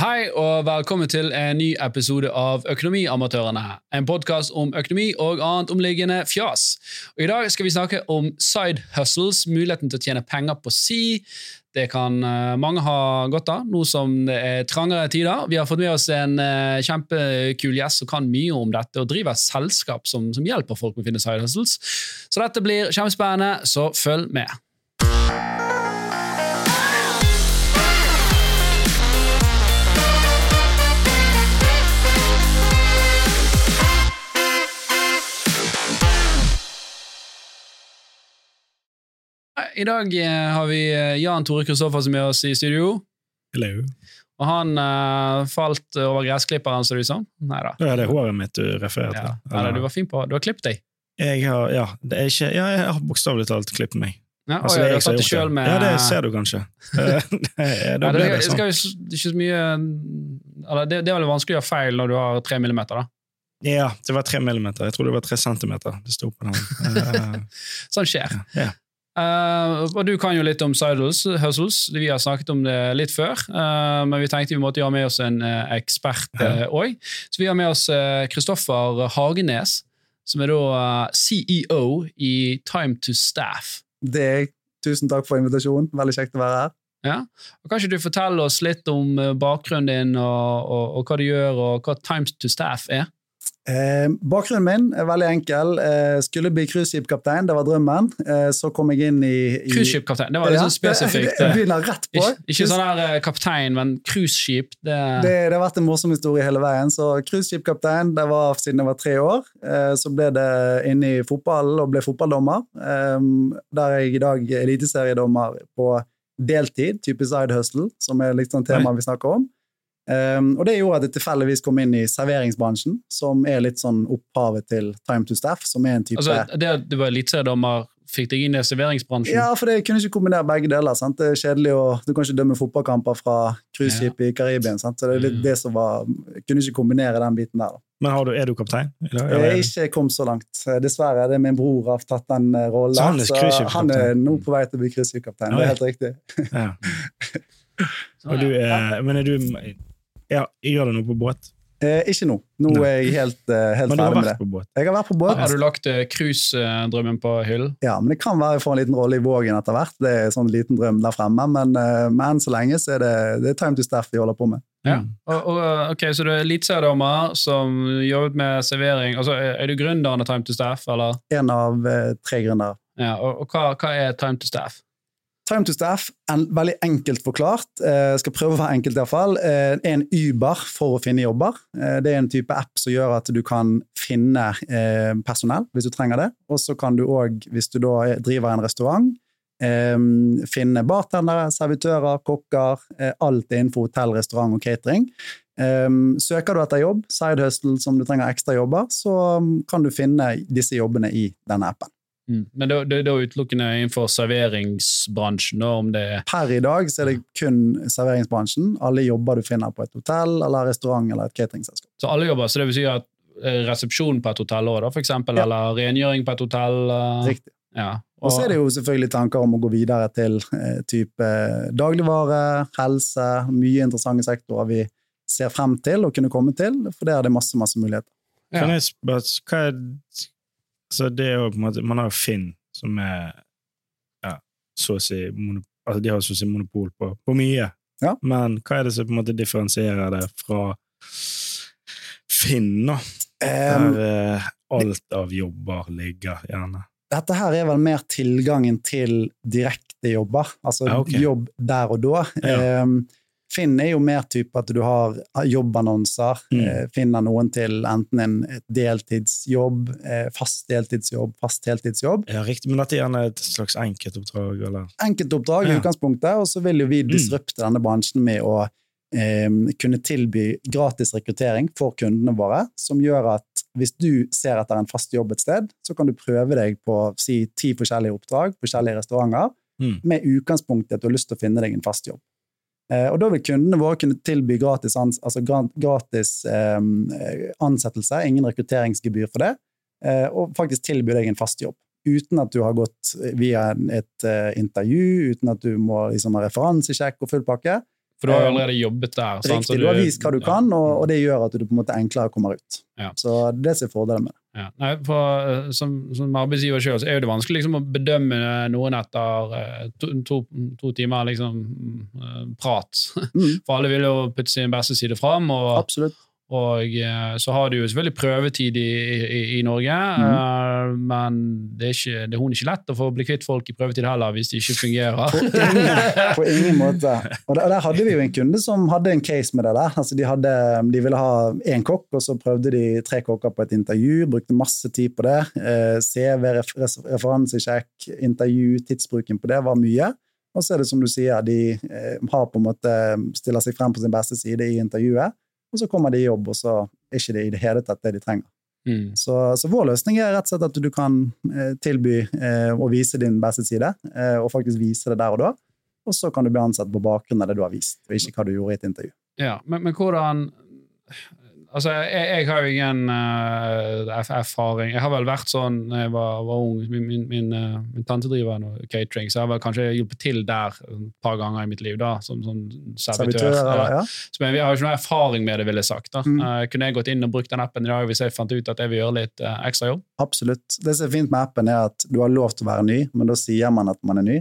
Hei og velkommen til en ny episode av Økonomiamatørene. En podkast om økonomi og annet omliggende fjas. Og I dag skal vi snakke om side hustles, muligheten til å tjene penger på si. Det kan uh, mange ha godt av, nå som det er trangere tider. Vi har fått med oss en uh, kjempekul gjest som kan mye om dette, og driver et selskap som, som hjelper folk med å finne side hustles. Så dette blir kjempespennende, så følg med. I dag eh, har vi eh, Jan Tore Kristoffersen med oss i studio. Hello. Og han uh, falt over gressklipperen, ser det ut som. Nei da. Det er håret mitt du refererer Ja. til. Nei, da, du var fin på Du har klippet deg. Jeg har, ja, det er ikke, ja, jeg har bokstavelig talt klippet meg. Ja, Altså, og det jeg jeg sjøl med Ja, det ser du kanskje. Nei, det, det det, sånn. skal jo er ikke så mye eller det, det er vel vanskelig å gjøre feil når du har tre millimeter, da. Ja, det var tre millimeter. Jeg tror det var tre centimeter. Det sto på den. Sånn skjer. Ja. Eh, og du kan jo litt om sidles, hustles. Vi har snakket om det litt før, Uh, men vi tenkte vi måtte ha med oss en uh, ekspert òg. Så vi har med oss Kristoffer Hagenes, som er da CEO i Time to Staff. Det er Tusen takk for invitasjonen. Veldig kjekt å være her. Ja? Og kan ikke du fortelle oss litt om bakgrunnen din, og, og, og hva du gjør, og hva Time to Staff er? Eh, bakgrunnen min er veldig enkel. Eh, skulle bli cruiseskipkaptein, det var drømmen. Eh, så kom jeg inn i, i Cruiseskipkaptein. Det var litt Ja, sånn spesifikt. Det, begynner rett på. Ikke, ikke sånn eh, kaptein, men cruiseskip. Det, Det, det har vært en morsom historie hele veien. Så Cruiseskipkaptein det var siden jeg var tre år. Eh, så ble det inne i fotballen og ble fotballdommer. Eh, der er jeg i dag eliteseriedommer på deltid, type side hustle, som er litt sånn tema vi snakker om. Eh, og det gjorde at jeg tilfeldigvis kom inn i serveringsbransjen, som er litt sånn opphavet til Time to Staff, som er en type altså, det at du var eliteseriedommer, fikk deg inn i serveringsbransjen? Ja, for det kunne ikke kombinere begge deler. Sant? Det er kjedelig å, Du kan ikke dømme fotballkamper fra cruiseskip i Karibien. Sant? Så det er litt Mm. det som var Jeg kunne ikke kombinere den biten der. Da. Men har du, er du kaptein? Eller, eller? Jeg er ikke kommet så langt. Dessverre. Det er min bror har tatt den eh, rollen. Så han er så han er nå på vei til å bli cruiseskipkaptein. Det er helt riktig. Ja. Sånn, Og du ja. er, men er du ja, Gjør du noe på båt? Eh, ikke nå. Nå Nei. er jeg helt, eh, helt Men du har ferdig med det. vært på båt? Jeg har vært på båt. Har du lagt eh, cruisedrømmen på hyllen? Ja, men Det kan være jeg får en liten rolle i Vågen etter hvert. Det er en sånn liten drøm der fremme. Men, eh, men enn så lenge så er det, det er time to staff vi holder på med. Ja. Mm. Og, og, ok, Så du er eliteseriedommer som jobbet med servering. Altså, Er er du gründeren av Time to Staff, eller? En av eh, tre gründere. Ja, og, og hva, hva er Time to Staff? Time to Staff, en, veldig enkelt forklart, eh, skal prøve å være enkelt i hvert fall, eh, er en Uber for å finne jobber. Eh, det er en type app som gjør at du kan finne eh, personell hvis du trenger det. Og så kan du òg, hvis du da er- driver en restaurant, eh, finne bartendere, servitører, kokker, eh, alt innenfor hotell, restaurant og catering. Eh, søker du etter jobb, side hustle som du trenger ekstra jobber, så mm, kan du finne disse jobbene i denne appen. Mm. Men det, er er utelukkende innenfor serveringsbransjen, da, om det er Per i dag så er det kun serveringsbransjen. Alle jobber du finner på et hotell eller restaurant eller et cateringselskap. Så alle jobber, så det vil si at eh, resepsjon på et hotell også, da, for eksempel, Ja. eller rengjøring på et hotell. eh, Riktig. Ja. Og så er det jo selvfølgelig tanker om å gå videre til eh, type dagligvare, helse, mye interessante sektorer vi ser frem til å kunne komme til, for der er det masse, masse muligheter. Ja. Hva er så det er jo på en måte, Man har jo Finn, som er ja, så å si monop, altså De har så å si monopol på, på mye. Ja. Men hva er det som på en måte differensierer det fra Finn, da? Der eh, alt av jobber ligger, gjerne. dette her er vel mer tilgangen til direkte jobber, altså Ja, okay. jobb der og da. Ja. Em, Finn er jo mer type at du har jobbannonser, Mm. eh, finner noen til enten en deltidsjobb, eh, fast deltidsjobb, fast heltidsjobb. Ja, riktig, Men dette er gjerne et slags enkeltoppdrag, eller? enkeltoppdrag i Ja. utgangspunktet, og så vil jo vi Mm. disrupte denne bransjen med å eh, kunne tilby gratis rekruttering for kundene våre, som gjør at hvis du ser etter en fast jobb et sted, så kan du prøve deg på si, ti forskjellige oppdrag, forskjellige restauranter, Mm. med utgangspunkt i at du har lyst til å finne deg en fast jobb. Eh, og da vil kundene våre kunne tilby gratis, ans altså gratis um, ansettelse, ingen rekrutteringsgebyr for det, eh, og faktisk tilby deg en fast jobb. Uten at du har gått via et uh, intervju, uten at du må liksom ha referansesjekk og full pakke. For du har jo allerede jobbet der. sant? Riktig, du har vist hva du kan, og, og det gjør at du på en måte enklere kommer ut. Ja. Så det ser fordelen med det. Ja. Nei, for, eh, som, som arbeidsgiver så er det vanskelig liksom, å bedømme noen etter eh, to, to, to timer liksom, eh, prat. Mm, For alle vil jo putte sin beste side fram, og, absolutt. Og eh, så har du jo selvfølgelig prøvetid i, i, i Norge, Mm. men det er, ikke, det er hun ikke lett å få bli kvitt folk i prøvetid heller, hvis de ikke fungerer. På ingen, på ingen måte. Og der, der hadde vi jo en kunde som hadde en case med det der. Altså de, hadde, de ville ha én kokk, og så prøvde de tre kokker på et intervju. Brukte masse tid på det. Eh, CV, ref, referansesjekk, intervju, tidsbruken på det var mye. Og så er det som du sier, de har på en måte stiller seg frem på sin beste side i intervjuet, og så kommer de i jobb, og så er ikke det i det hele tatt det de trenger. Mm. Så, så vår løsning er rett og slett at du kan eh, tilby eh, å vise din beste side, eh, og faktisk vise det der og da. Og så kan du bli ansatt på bakgrunn av det du har vist, og ikke hva du gjorde i et intervju. Ja, men, men hvordan Altså, jeg, jeg har jo ingen uh, erfaring. Jeg har vel vært sånn da jeg var, var ung. Min, min, min, uh, min tante driver noe catering, så jeg har vel kanskje hjulpet til der et par ganger i mitt liv, da, som sånn servitør. Servitør, Ja. Så men, jeg har jo ikke noe erfaring med det, vil jeg sagt. da. Mm. Uh, kunne jeg gått inn og brukt den appen i dag hvis jeg fant ut at jeg vil gjøre litt uh, ekstra jobb? Absolutt. Det som er fint med appen, er at du har lov til å være ny, men da sier man at man er ny.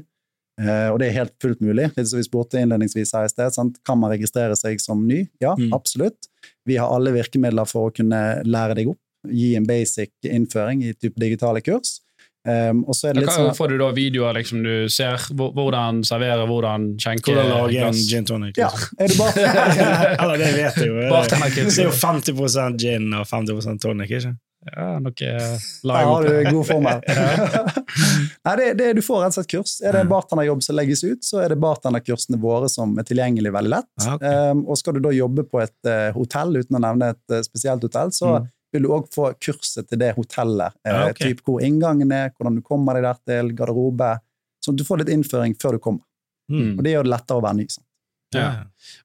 Eh, og det er helt fullt mulig. Litt som vi spurte innledningsvis her i sted. Sant? Kan man registrere seg som ny? Ja, Mm. absolutt. Vi har alle virkemidler for å kunne lære deg opp. Gi en basic innføring i type digitale kurs. Um, og så er det litt sånn Får du da videoer liksom du ser hvordan servere, hvordan skjenke Hvordan lage en gin tonic. Ja, er du bare Eller det vet jeg jo. Det er jo 50 gin og 50 tonic, ikke Ja, noe Der live har du god god her. Nei, det, det, du får rett og slett kurs. Er det en bartenderjobb som legges ut, så er det bartenderkursene våre som er tilgjengelig veldig lett. Ja, okay. Um, og skal du da jobbe på et uh, hotell, uten å nevne et uh, spesielt hotell, så Mm. vil du òg få kurset til det hotellet. Uh, Ja, okay. typ hvor inngangen er, hvordan du kommer deg der til, garderobe. Sånn at du får litt innføring før du kommer. Mm. Og det gjør det lettere å være ny. Sant? Ja.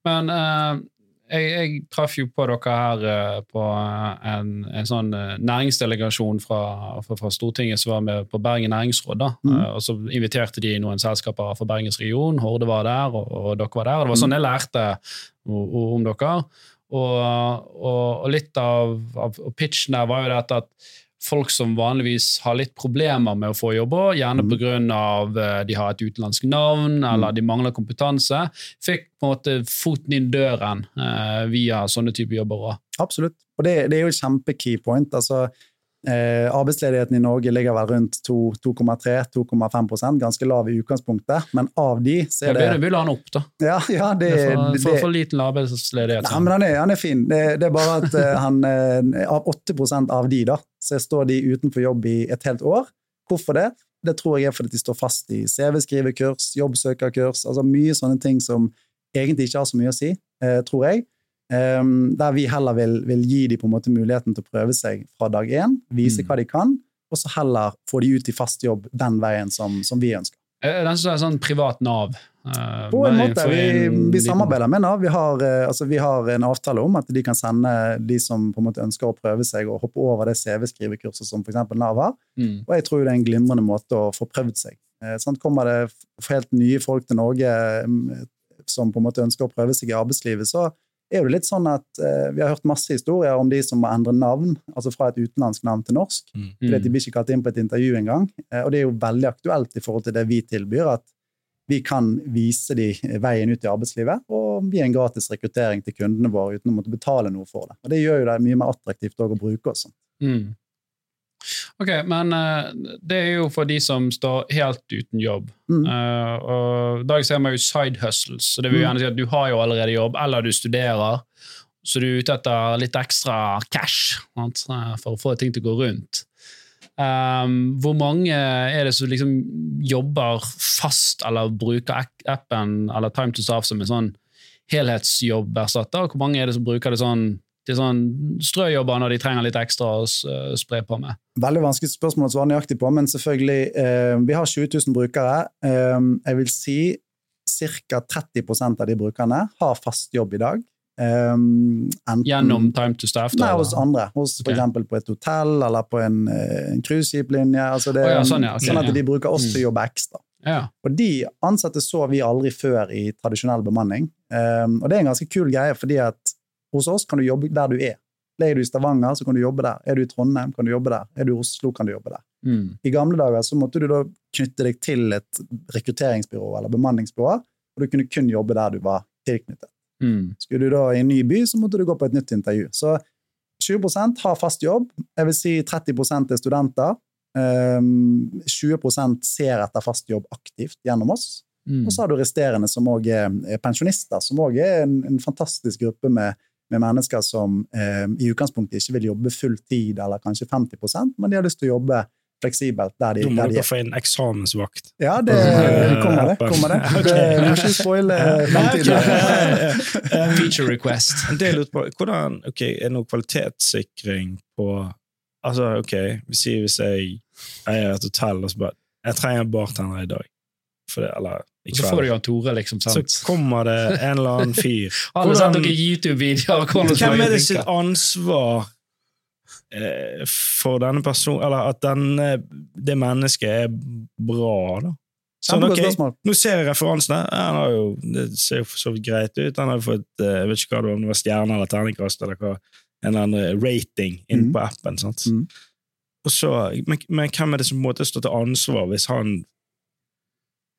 Men eh, jeg, jeg traff jo på dere her eh, på eh, en, en sånn eh, næringsdelegasjon fra, fra, fra Stortinget som var med på Bergen næringsråd. Mm. Og Så inviterte de noen selskaper fra Bergensregionen, Horde var der, og, og dere var der. og Det var sånn jeg lærte o- o- om dere. Og, og, og litt av, av pitchen der var jo dette at folk som vanligvis har litt problemer med å få jobber, gjerne Mm. pga. de har et utenlandsk navn eller de mangler kompetanse, fikk på en måte foten inn døren eh, via sånne typer jobber. òg. Absolutt. Og det, det er jo et kjempe-key point. Altså, eh, arbeidsledigheten i Norge ligger vel rundt 2,3-2,5% ganske lav i utgangspunktet. Men av de så er det vil, vil ha han opp, da. Ja, ja det, Det er for, for, for liten arbeidsledighet. Nei, men han er, han er fin. Det, det er bare at eh, han, eh, av 8 av de, da, så står de utenfor jobb i et helt år. Hvorfor det? Det tror jeg er fordi de står fast i CV-skrivekurs, jobbsøkerkurs, altså mye sånne ting som egentlig ikke har så mye å si, eh, tror jeg. Um, der vi heller vil, vil gi dem på en måte muligheten til å prøve seg fra dag én, vise Mm. hva de kan, og så heller få de ut i fast jobb den veien som, som vi ønsker. er Den som er sånn privat Nav. Uh, På en måte. Vi, en vi samarbeider med Nav. Vi har, eh, altså, vi har en avtale om at de kan sende de som på en måte ønsker å prøve seg og hoppe over det CV-skrivekurset som f.eks. Nav har. Mm. Og jeg tror det er en glimrende måte å få prøvd seg. Sånn kommer det helt nye folk til Norge mm, som på en måte ønsker å prøve seg i arbeidslivet, så er det litt sånn at eh, vi har hørt masse historier om de som må endre navn, altså fra et utenlandsk navn til norsk. Fordi de blir ikke kalt inn på et intervju engang. Eh, Og det er jo veldig aktuelt i forhold til det vi tilbyr, at vi kan vise de veien ut i arbeidslivet og gi en gratis rekruttering til kundene våre uten å måtte betale noe for det. Og Det gjør jo det mye mer attraktivt å bruke oss. Mm. Ok, men uh, det er jo for de som står helt uten jobb. Mm. Uh, og I dag ser man jo side hustles, så det vil jo Mm. gjerne si at du har jo allerede jobb, eller du studerer, så du er ute etter litt ekstra cash sant, eh, for å få ting til å gå rundt. Um, hvor mange er det som liksom jobber fast eller bruker appen eller Time to Staff som en sånn helhetsjobberstatter, hvor mange er det som bruker det sånn til sånn strøjobber når de trenger litt ekstra å øh, spre på med? Veldig vanskelig spørsmål å svare nøyaktig på, men selvfølgelig eh, Vi har 20 000 brukere. Eh, jeg vil si ca. 30% av de brukerne har fast jobb i dag. Eh, enten- Gjennom Time to Staff? da, Nei, hos andre. Hos for Ok. eksempel på et hotell eller på en, eh, en cruiseskiplinje. Altså det, Å ja, sånn, ja, Okay, sånn at ja. de bruker oss til Mm. å jobbe ekstra. Ja. Og de ansatte så vi aldri før i tradisjonell bemanning. Um, og det er en ganske kul greie, fordi at hos oss kan du jobbe der du er. Er du i Stavanger, så kan du jobbe der. Er du i Trondheim, kan du jobbe der. Er du i Oslo, kan du jobbe der. Mm. I gamle dager så måtte du da knytte deg til et rekrutteringsbyrå eller bemanningsbyrå, og du kunne kun jobbe der du var tilknyttet. Mm. Skulle du da i en ny by, så måtte du gå på et nytt intervju. Så 20% har fast jobb, jeg vil si 30 er studenter. Um, 20% ser etter fast jobb aktivt gjennom oss. Mm. Og så har du resterende som òg er pensjonister, som òg er en, en fantastisk gruppe med, med mennesker som eh, i utgangspunktet ikke vil jobbe full tid, eller kanskje 50% men de har lyst til å jobbe fleksibelt der de, Da må der de er. få en eksamensvakt. Ja, det kommer det. kommer det. det må ikke spoile fremtiden. Feature request. Det jeg på, hvordan, ok, Er det noe kvalitetssikring på Altså, ok, vi sier hvis jeg eier et hotell og så bare Jeg trenger en bartender i dag. For det, eller i Så får du. Jan Tore, liksom. Så kommer det en eller annen fyr. Alle har sett noen YouTube-videoer. Hvem er det sitt ansvar eh, for denne personen Eller at denne, det mennesket er bra, da? Sånn, Kjempegodt ok. Nå ser jeg referansene. Han har jo, det ser jo så greit ut. Han har jo fått eh, jeg vet ikke hva det var, om det var stjerne eller terningkast eller hva, en eller annen rating inn mm. på appen. sant? Mm. Og så, men, men hvem er det som på en måte står til ansvar hvis han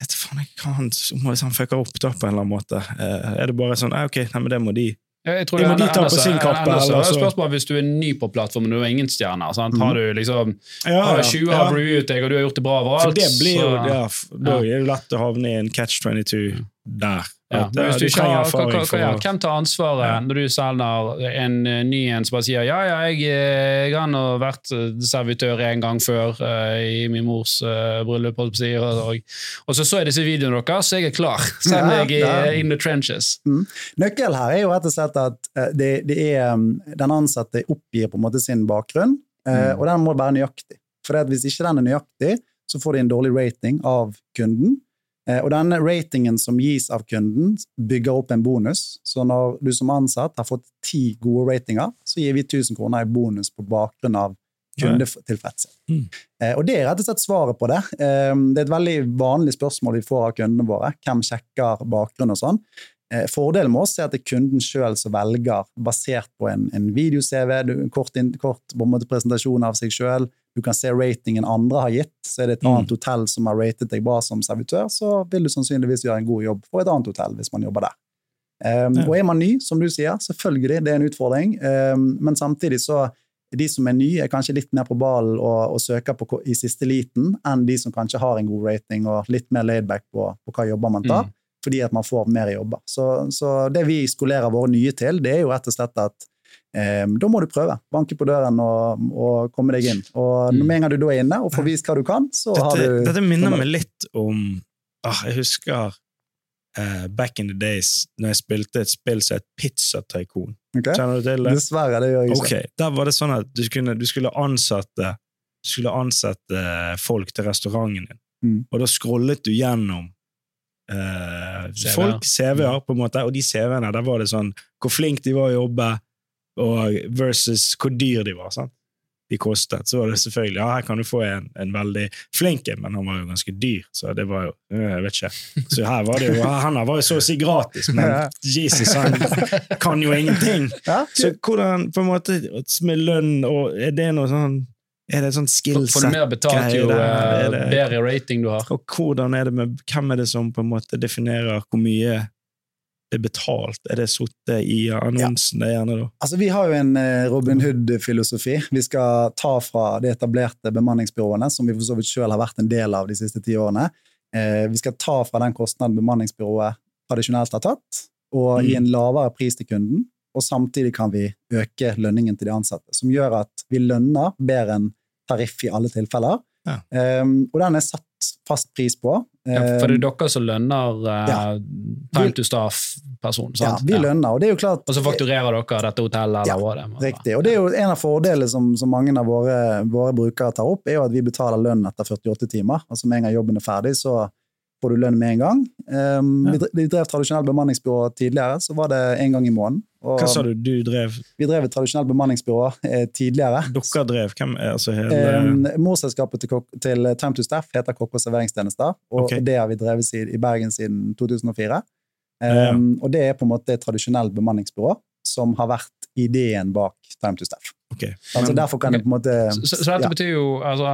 vet du faen ikke hva han, Hvis han fucker opp da på en eller annen måte? Eh, er det bare sånn Ok, nei, men det må de Jeg tror Det må de ta på sin kappe, det eller spørsmål hvis du er ny på plattformen og du har ingen stjerner. Sant? Mhm. Har du liksom Ja, ja, 20 har reviewet deg, og du har gjort det bra overalt. Det blir jo, ja, Da er det lett å havne i en catch 22 der. Ja, men hvis du ikke har, for Hvem tar ansvaret Ja. når du selger en eh, ny en som bare sier ja, ja, jeg, eh, jeg har vært eh, servitør en gang før uh, i min mors uh, bryllup, og, og, og så så jeg disse videoene deres, så jeg er klar. Selv om jeg er in the trenches. Nøkkelen her er jo rett og slett at eh, det, det er, um, den ansatte oppgir på en måte sin bakgrunn, eh, Mm. og den må være nøyaktig. For hvis ikke den er nøyaktig, så får de en dårlig rating av kunden. Eh, Og denne ratingen som gis av kunden, bygger opp en bonus. Så når du som ansatt har fått ti gode ratinger, så gir vi 1000 kroner i bonus på bakgrunn av kundetilfredshet. Mm. Eh, Og det er rett og slett svaret på det. Eh, Det er et veldig vanlig spørsmål vi får av kundene våre. Hvem sjekker bakgrunn og sånn? Fordelen med oss er at det er kunden sjøl som velger, basert på en, en video-CV, kort, kort presentasjon av seg sjøl. Du kan se ratingen andre har gitt. Så er det et Mm. annet hotell som har ratet deg bra som servitør, så vil du sannsynligvis gjøre en god jobb for et annet hotell hvis man jobber der. Um, Ja. Og er man ny, som du sier, selvfølgelig, det er en utfordring. Um, men samtidig så de som er nye, er kanskje litt mer på ballen og, og søker på, i siste liten enn de som kanskje har en god rating og litt mer laidback på, på hva jobber man tar, Mm. fordi at man får mer jobber. Så, så det vi skolerer våre nye til, det er jo rett og slett at da må du prøve. Banke på døren og, og komme deg inn. Og Mm. med en gang du da er inne og får vist hva du kan, så har dette, du dette minner meg litt om ah, Jeg husker uh, back in the days når jeg spilte et spill som het Pizza Tycoon. Ok? Kjenner du til det? Dessverre, det gjør jeg ikke. Okay. Der var det sånn at du, kunne, du skulle ansette du skulle ansette folk til restauranten din. Mm. Og da scrollet du gjennom uh, CV-er. folk, CV-er, på en måte, og de CV-ene, der var det sånn hvor flink de var å jobbe, og versus hvor dyr de var. sant? De kostet. Så var det selvfølgelig ja, her kan du få en, en veldig flink en, men han var jo ganske dyr. Så det var jo Jeg vet ikke. Så her var det jo, han var jo så å si gratis, men Jesus, han kan jo ingenting. Så hvordan, på en måte, med lønn og Er det noe sånn Er det sånn Får skillset? du mer betalt jo eh, det- bedre rating du har. Og hvordan er det med Hvem er det som på en måte definerer hvor mye det betalt? Er det sittet i annonsen? Det er gjerne da? Altså, vi har jo en eh, Robin Hood-filosofi. Vi skal ta fra de etablerte bemanningsbyråene, som vi for så vidt selv har vært en del av de siste ti årene. Eh, vi skal ta fra den kostnaden bemanningsbyrået tradisjonelt har tatt, og Mm. gi en lavere pris til kunden. Og samtidig kan vi øke lønningen til de ansatte, som gjør at vi lønner bedre enn tariff i alle tilfeller. Ja. Um, og den er satt fast pris på. Ja, for det er dere som lønner uh, Ja. time to staff-personen, ja, vi lønner, og det er jo klart Og så fakturerer dere dette hotellet, Ja, det. Riktig. Og det er jo en av fordelene som, som mange av våre, våre brukere tar opp, er jo at vi betaler lønn etter 48 timer. Altså med en gang jobben er ferdig, så får du lønn med en gang. Um, Ja. vi, vi drev tradisjonelt bemanningsbyrå tidligere, så var det en gang i måneden. Og Hva sa du? Du drev Vi drev et tradisjonelt bemanningsbyrå eh, tidligere. Dere drev? Hvem er altså hele Eh, morselskapet til, til Time to Staff heter Kokk og serveringstjenester, og okay. det har vi drevet i, i Bergen siden 2004. Ja, ja. Um, og det er på en måte et tradisjonelt bemanningsbyrå som har vært ideen bak Time to Staff. Ok. Altså Men- derfor kan det på en måte Så, så dette ja. betyr jo altså,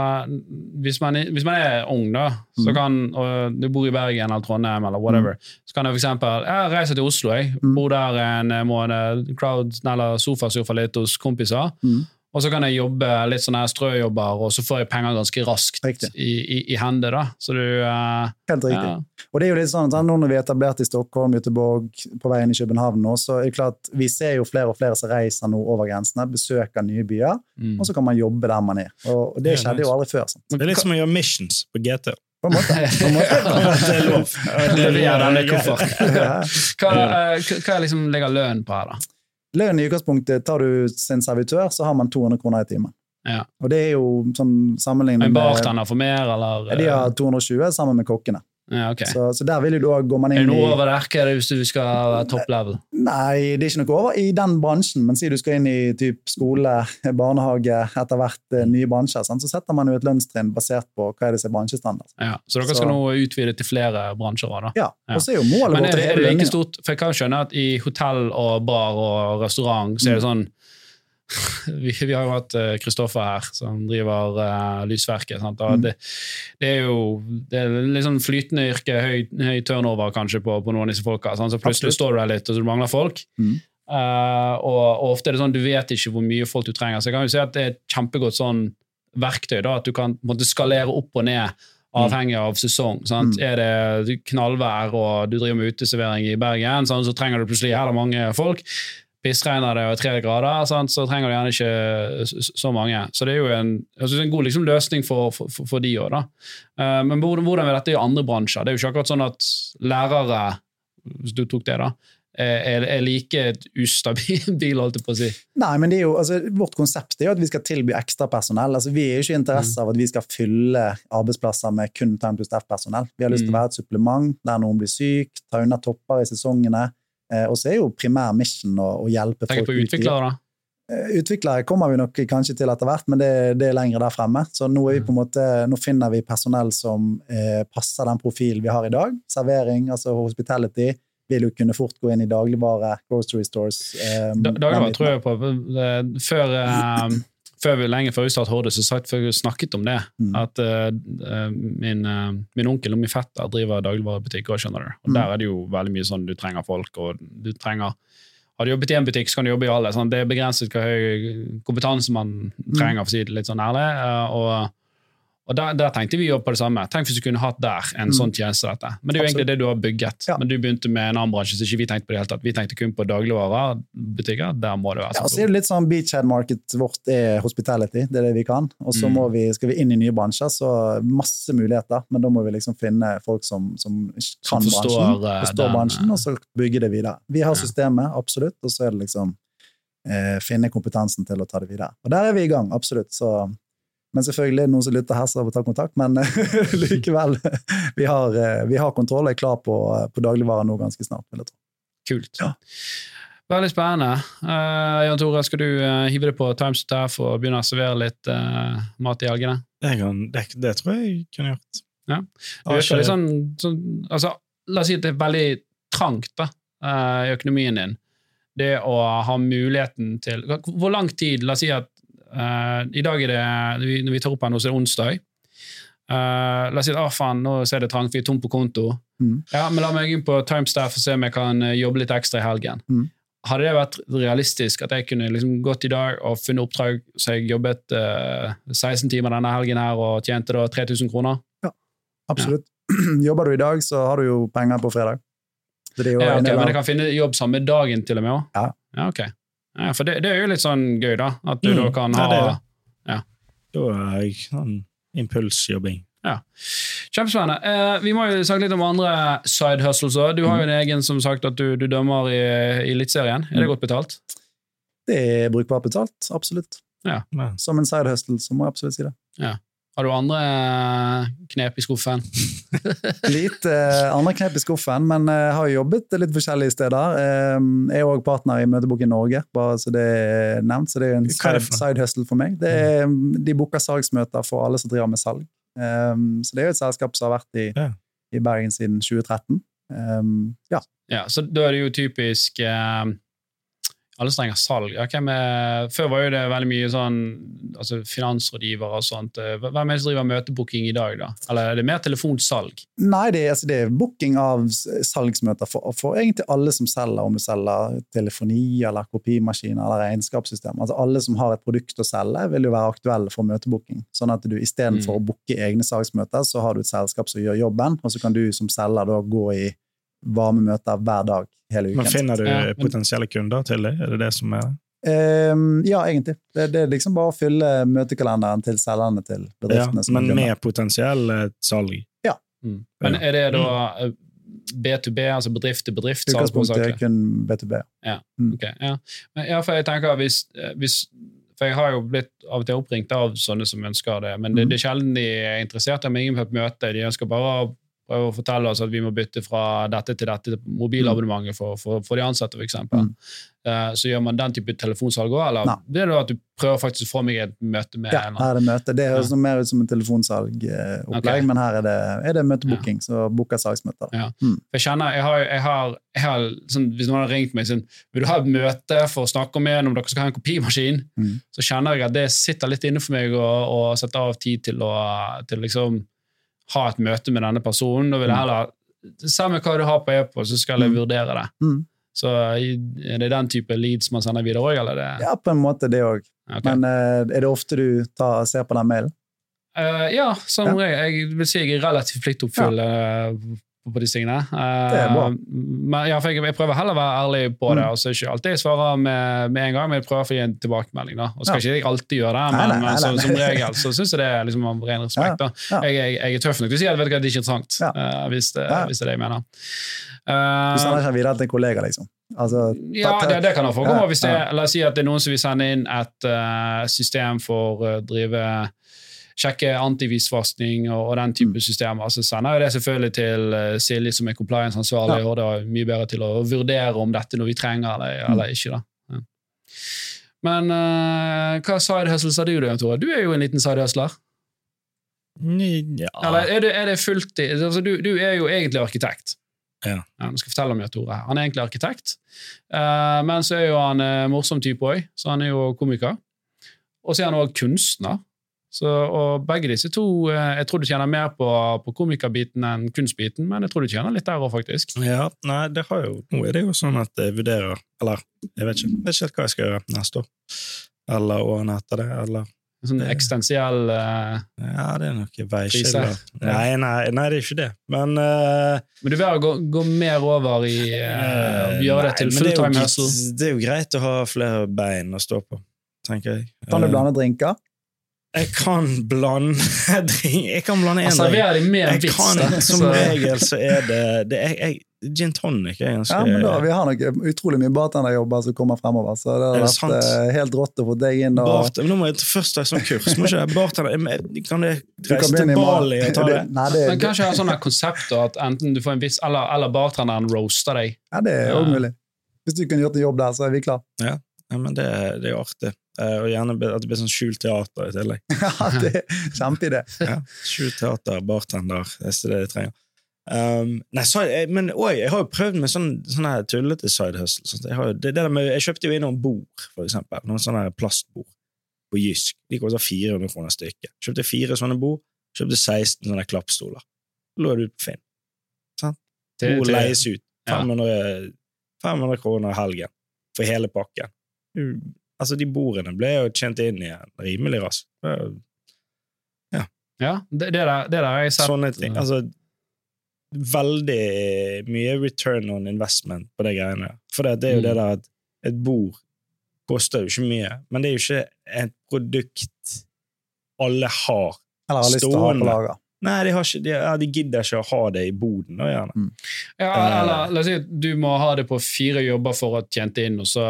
hvis, man, hvis man er ung, da, så Mm. kan, og du bor i Bergen eller Trondheim eller whatever, så kan du for eksempel jeg reiser til Oslo. Jeg Mm. bor der en måned, crowd, eller sofasurfer litt hos kompiser. Mm. Og så kan jeg jobbe litt sånne strøjobber, og så får jeg penger ganske raskt Riktig. i, i, i hende. da. Så du eh, Helt riktig. ja. Og det er jo litt sånn, at Nå når vi er etablert i Stockholm, Göteborg, på veien i København nå, så er det klart vi ser jo flere og flere som reiser nå over grensene, besøker nye byer, Mm. og så kan man jobbe der man er. Og og det skjedde jo aldri før. Sånn. Det er litt som å gjøre missions på GT. På en måte. På en måte. det er lov. Leverer denne kofferten. Hva, eh, hva er liksom ligger lønnen på her, da? Lønn i utgangspunktet, tar du sin servitør, så har man 200 kroner i timen. Ja. Og det er jo sånn sammenlignet En bartender for mer, eller? De har 220 sammen med kokkene. Ja, ok. Så, så der vil jo da går man Er det noe i over er det hvis du skal være top level? Nei, det er ikke noe over i den bransjen, men si du skal inn i typ skole, barnehage, etter hvert eh, nye bransjer, sant? så setter man jo et lønnstrinn basert på hva er det som er bransjestandard. Ja, så dere Så- skal nå utvide til flere bransjer òg, da? Ja, Ja. og så er jo målet Men vårt er å det, er heve det like lønninger. stort? For jeg kan skjønne at i hotell og bar og restaurant så er det sånn vi, vi har jo hatt eh, Kristoffer her, som driver uh, Lysverket. Mm. det, det er jo det er litt sånn flytende yrke, høy, høy turnover kanskje på, på noen av disse folka. Sant? Så plutselig Absolutt. står du der litt, og så du mangler folk. Mm. Uh, og, og ofte er det sånn du vet ikke hvor mye folk du trenger. Så jeg kan jo si at det er et kjempegodt sånn verktøy, da, at du kan måtte skalere opp og ned avhengig av sesong. Mm. Er det knallvær og du driver med uteservering i Bergen, sant? så trenger du plutselig heller mange folk. Pissregner det og er tre grader, sant? så trenger du gjerne ikke så mange. Så det er jo en, en god liksom, løsning for, for, for, for de òg. men hvordan, hvordan er dette i andre bransjer? Det er jo ikke akkurat sånn at lærere, hvis du tok det, da, er, er like ustabil, holdt jeg på å si. Nei, men det jo, altså, Vårt konsept er jo at vi skal tilby ekstrapersonell. Altså, vi er jo ikke i interesse Mm. av at vi skal fylle arbeidsplasser med kun Time pluss F-personell. Vi har lyst til å Mm. være et supplement der noen blir syk, ta unna topper i sesongene. Eh, og så er jo primær mission å, å hjelpe Tenk folk på ut i- utviklere, da. Eh, Utviklere kommer vi nok kanskje til etter hvert, men det, det er lenger der fremme. Så nå, er vi på en måte, nå finner vi personell som eh, passer den profilen vi har i dag. Servering, altså hospitality, vil jo kunne fort gå inn i dagligvare, grocery stores. Eh, Dagligvare tror jeg på. Det- Før, eh, før vi, lenge før vi startet Horde, så satt vi snakket om det. Mm. At eh, min, uh, min onkel og min fetter driver dagligvarebutikk. Og Mm. Der er det jo veldig mye sånn du trenger folk, og du trenger Har du jobbet i en butikk, så kan du jobbe i alle. Sånn. Det er begrenset hvor høy kompetanse man Mm. trenger, for å si det litt sånn ærlig. og og der, der tenkte vi jo på det samme. Tenk hvis du kunne hatt der en Mm. sånn tjeneste. dette. Men det er jo egentlig det du har bygget. Ja. Men du begynte med en annen bransje, så ikke vi tenkte på det hele tatt. Vi tenkte kun på dagligvarebutikker. Der må det være Ja, sånn. så er det litt sånn Beachhead Market vårt er hospitality, det er det vi kan. Og så Mm. må vi, skal vi inn i nye bransjer, så masse muligheter. Men da må vi liksom finne folk som, som Som kan forstår, bransjen, eh, forstår den, bransjen, eh, og så bygge det videre. Vi har systemet, absolutt, og så er det liksom eh, finne kompetansen til å ta det videre. Og der er vi i gang, absolutt. Så, men selvfølgelig er det noen som lytter her som tar kontakt, men likevel. Vi har, eh, vi har kontroll og er klar på, på dagligvarer nå ganske snart, vil jeg tro. Kult. Ja. Veldig spennende. Uh, Jan Tore, skal du uh, hive det på Times Staff og begynne å servere litt uh, mat i helgene? Det, kan, det, det tror jeg jeg kunne gjort. Ja. Det virker ikke- litt sånn, sånn altså, La oss si at det er veldig trangt da, eh, i økonomien din. Det å ha muligheten til Hvor lang tid La oss si at eh, i dag er det Når vi tar opp her nå, så er det onsdag. Uh, la oss si at ah, faen, nå ser det trangt, vi er tom på konto. Mm. Ja, men La meg inn på Timestaff og se om jeg kan eh, jobbe litt ekstra i helgen. Mm. Hadde det vært realistisk at jeg kunne liksom gått i dag og funnet oppdrag så jeg jobbet uh, 16 timer denne helgen her og tjente da 3000 kroner? Ja, Absolutt. Jobber du i dag, så har du jo penger på fredag. Det er jo Ja, en ok, del av- Men jeg kan finne jobb samme dagen til og med Også. Ja. ja. ok. Ja, for det, det er jo litt sånn gøy, da. At du Mm, da kan ja, ha er det. Da er jeg sånn impulsjobbing. Kjempespennende. Eh, vi må jo snakke litt om andre side hustles òg. Du har Mm. jo en egen som sagt at du, du dømmer i, i Eliteserien. Er det Mm. godt betalt? Det er brukbart betalt, absolutt. Ja. Som en side hustle, så må jeg absolutt si det. Har du andre eh, knep i skuffen? Litt eh, andre knep i skuffen, men eh, jeg har jobbet litt forskjellige steder. Eh, jeg er òg partner i Møtebok i Norge, bare så det er nevnt. Så det er en side, side hustle for meg. Det er, de booker salgsmøter for alle som driver med salg. Eh, så det er jo et selskap som har vært i, Ja. i Bergen siden 2013. Eh, ja. Ja, så da er det jo typisk eh, alle strenger salg. Ja, er, før var jo det veldig mye sånn altså finansrådgivere og sånt. Eh, Hvem er det som driver møtebooking i dag, da? Eller er det mer telefonsalg? Nei, det, er- altså, det er booking av salgsmøter for, for egentlig alle som selger, om du selger telefoni eller kopimaskiner eller regnskapssystem. Altså alle som har et produkt å selge, vil jo være aktuelle for møtebooking. Sånn at du istedenfor Mm. å booke egne salgsmøter, så har du et selskap som gjør jobben, og så kan du som selger da gå i varme møter hver dag hele uken. Men finner du Ja, men- potensielle kunder til det? Er det det som er det? Ehm, ja, egentlig. Det, det er liksom bare å fylle møtekalenderen til selgerne til Ja, bedriftene. som men kunder. med potensiell salg? salg? Mm. Men er det da eh, B2B, altså bedrift til bedrift? Utgangspunktet er kun B2B. Ok, ja. Men, ja, for jeg tenker hvis, eh, hvis for jeg har jo blitt av og til oppringt av sånne som ønsker det, men det, Mhm. det er sjelden de er interessert i ingen på et møte. De ønsker bare å å fortelle oss at vi må bytte fra dette til dette mobilabonnementet for, for, for de ansatte, f.eks. Mm. Uh, så gjør man den type telefonsalg òg, eller Nei. det er det at du prøver faktisk å få meg et møte med Ja, en her er det møte. Det høres Ja. mer ut som en telefonsalgopplegg, okay. men her er det, er det møtebooking, så booker salgsmøter. Ja. Mm. Jeg kjenner, jeg har, jeg har, jeg har sånn, Hvis noen har ringt meg sånn, vil du ha et møte for å snakke om en om dere skal ha en kopimaskin, Mm. så kjenner jeg at det sitter litt inne for meg å sette av tid til å til liksom ha et møte med denne personen. Da vil jeg Mm. heller Samme hva du har på e-post, så skal jeg Mm. vurdere det. Mm. Så er det den type leads man sender videre òg, eller? er Det? Ja, på en måte det òg. Okay. Men eh, er det ofte du tar, ser på den mailen? Uh, ja, som Ja. regel. Jeg vil si jeg er relativt pliktoppfyllende eh, på, disse tingene. Eh, bra. Men, ja, jeg, jeg prøver heller å være ærlig på det. Mm. er ikke alltid jeg svarer med, med en gang, men jeg prøver å gi en tilbakemelding. da. Og skal Ja. ikke jeg alltid gjøre det, Nei, men, nei, men nei, så, som regel så syns jeg det er liksom av ren respekt. da. Jeg, jeg, jeg er tøff nok til å si at vet du hva, det er ikke interessant, eh, hvis, det, hvis det er det jeg mener. Du Eh, sender ikke videre til en kollega, liksom? Altså, ja, det, det kan det forekomme. Ja, ja. La oss si at det er noen som vil sende inn et uh, system for å drive sjekke antivisvaskning og, og den type Mm. systemer, så sender jeg det selvfølgelig til uh, Silje, som er compliance-ansvarlig, Ja. og da er mye bedre til å vurdere om dette noe vi trenger eller, Mm. eller ikke. da. Ja. Men uh, hva side hustles har du, da, Tore? Du er jo en liten side hustler. Ja. Eller er det, er det fulltid? Altså, du, du er jo egentlig arkitekt. Ja. nå skal jeg fortelle om Jan Tore. Han er egentlig arkitekt, uh, men så er jo han uh, morsom type òg, så han er jo komiker. Og så er han òg kunstner. Så, og begge disse to eh, Jeg tror du tjener mer på, på komikerbiten enn kunstbiten, men jeg tror du tjener litt der òg, faktisk. Ja, nei, det har jo Nå er det jo sånn at jeg vurderer Eller, jeg vet ikke, jeg vet ikke helt hva jeg skal gjøre neste år. Eller årene etter det, eller En sånn eksistensiell uh, Ja, det er noe veiskille. Nei, nei, nei, det er ikke det. Men uh, Men du vil gå, gå mer over i uh, gjøre det til fulltime hustle? Det er jo greit å ha flere bein å stå på, tenker jeg. Kan du blande drinker? Jeg kan blande. Jeg kan blande én altså, Jeg kan, som regel så er det, det er, jeg, Gin tonic er ganske Ja, men da, Vi har nok utrolig mye bartenderjobber som kommer fremover, så det har vært eh, helt rått å få deg inn. og Bart, men nå må jeg først ta sånn kurs. Må ikke bartender Kan jeg du kan reise til. Bali og ta det? Nei, det, Men kanskje ha har sånne konsepter at enten du får en vits, eller, eller bartenderen roaster deg. ja, det er Ja. mulig. Hvis du kunne gjort en jobb der, så er vi klar. Ja, men det, det er jo artig. Eh, og gjerne at det blir sånn skjult teater i tillegg. Ja, det samtidig. Ja, skjult teater, bartender, hvis det er det jeg trenger. Um, nei, så, jeg, men også, jeg har jo prøvd med sånn, sånne her tullete side hustle. sånt. Jeg, har, det, det der med, jeg kjøpte jo inn noen bord, for eksempel. Noen sånne plastbord på Jysk. De koster 400 kroner stykket. Kjøpte fire sånne bord, kjøpte 16 sånne klappstoler. Lå det ut på Finn. Sånn? Bord leies ut. Ja. 500, 500 kroner helgen for hele pakken. Altså, de bordene ble jo tjent inn igjen rimelig raskt. Er Ja, det, det, der, det der har jeg sett. Sånne ting. Altså, veldig mye return on investment på det greiene. For det, det er jo Mm. det der at et bord koster jo ikke mye, men det er jo ikke et produkt alle har. Stående. Nei, de, har ikke, de, de gidder ikke å ha det i boden. Da, gjerne. Ja, Eh. eller la oss si at du må ha det på fire jobber for å tjente inn, og så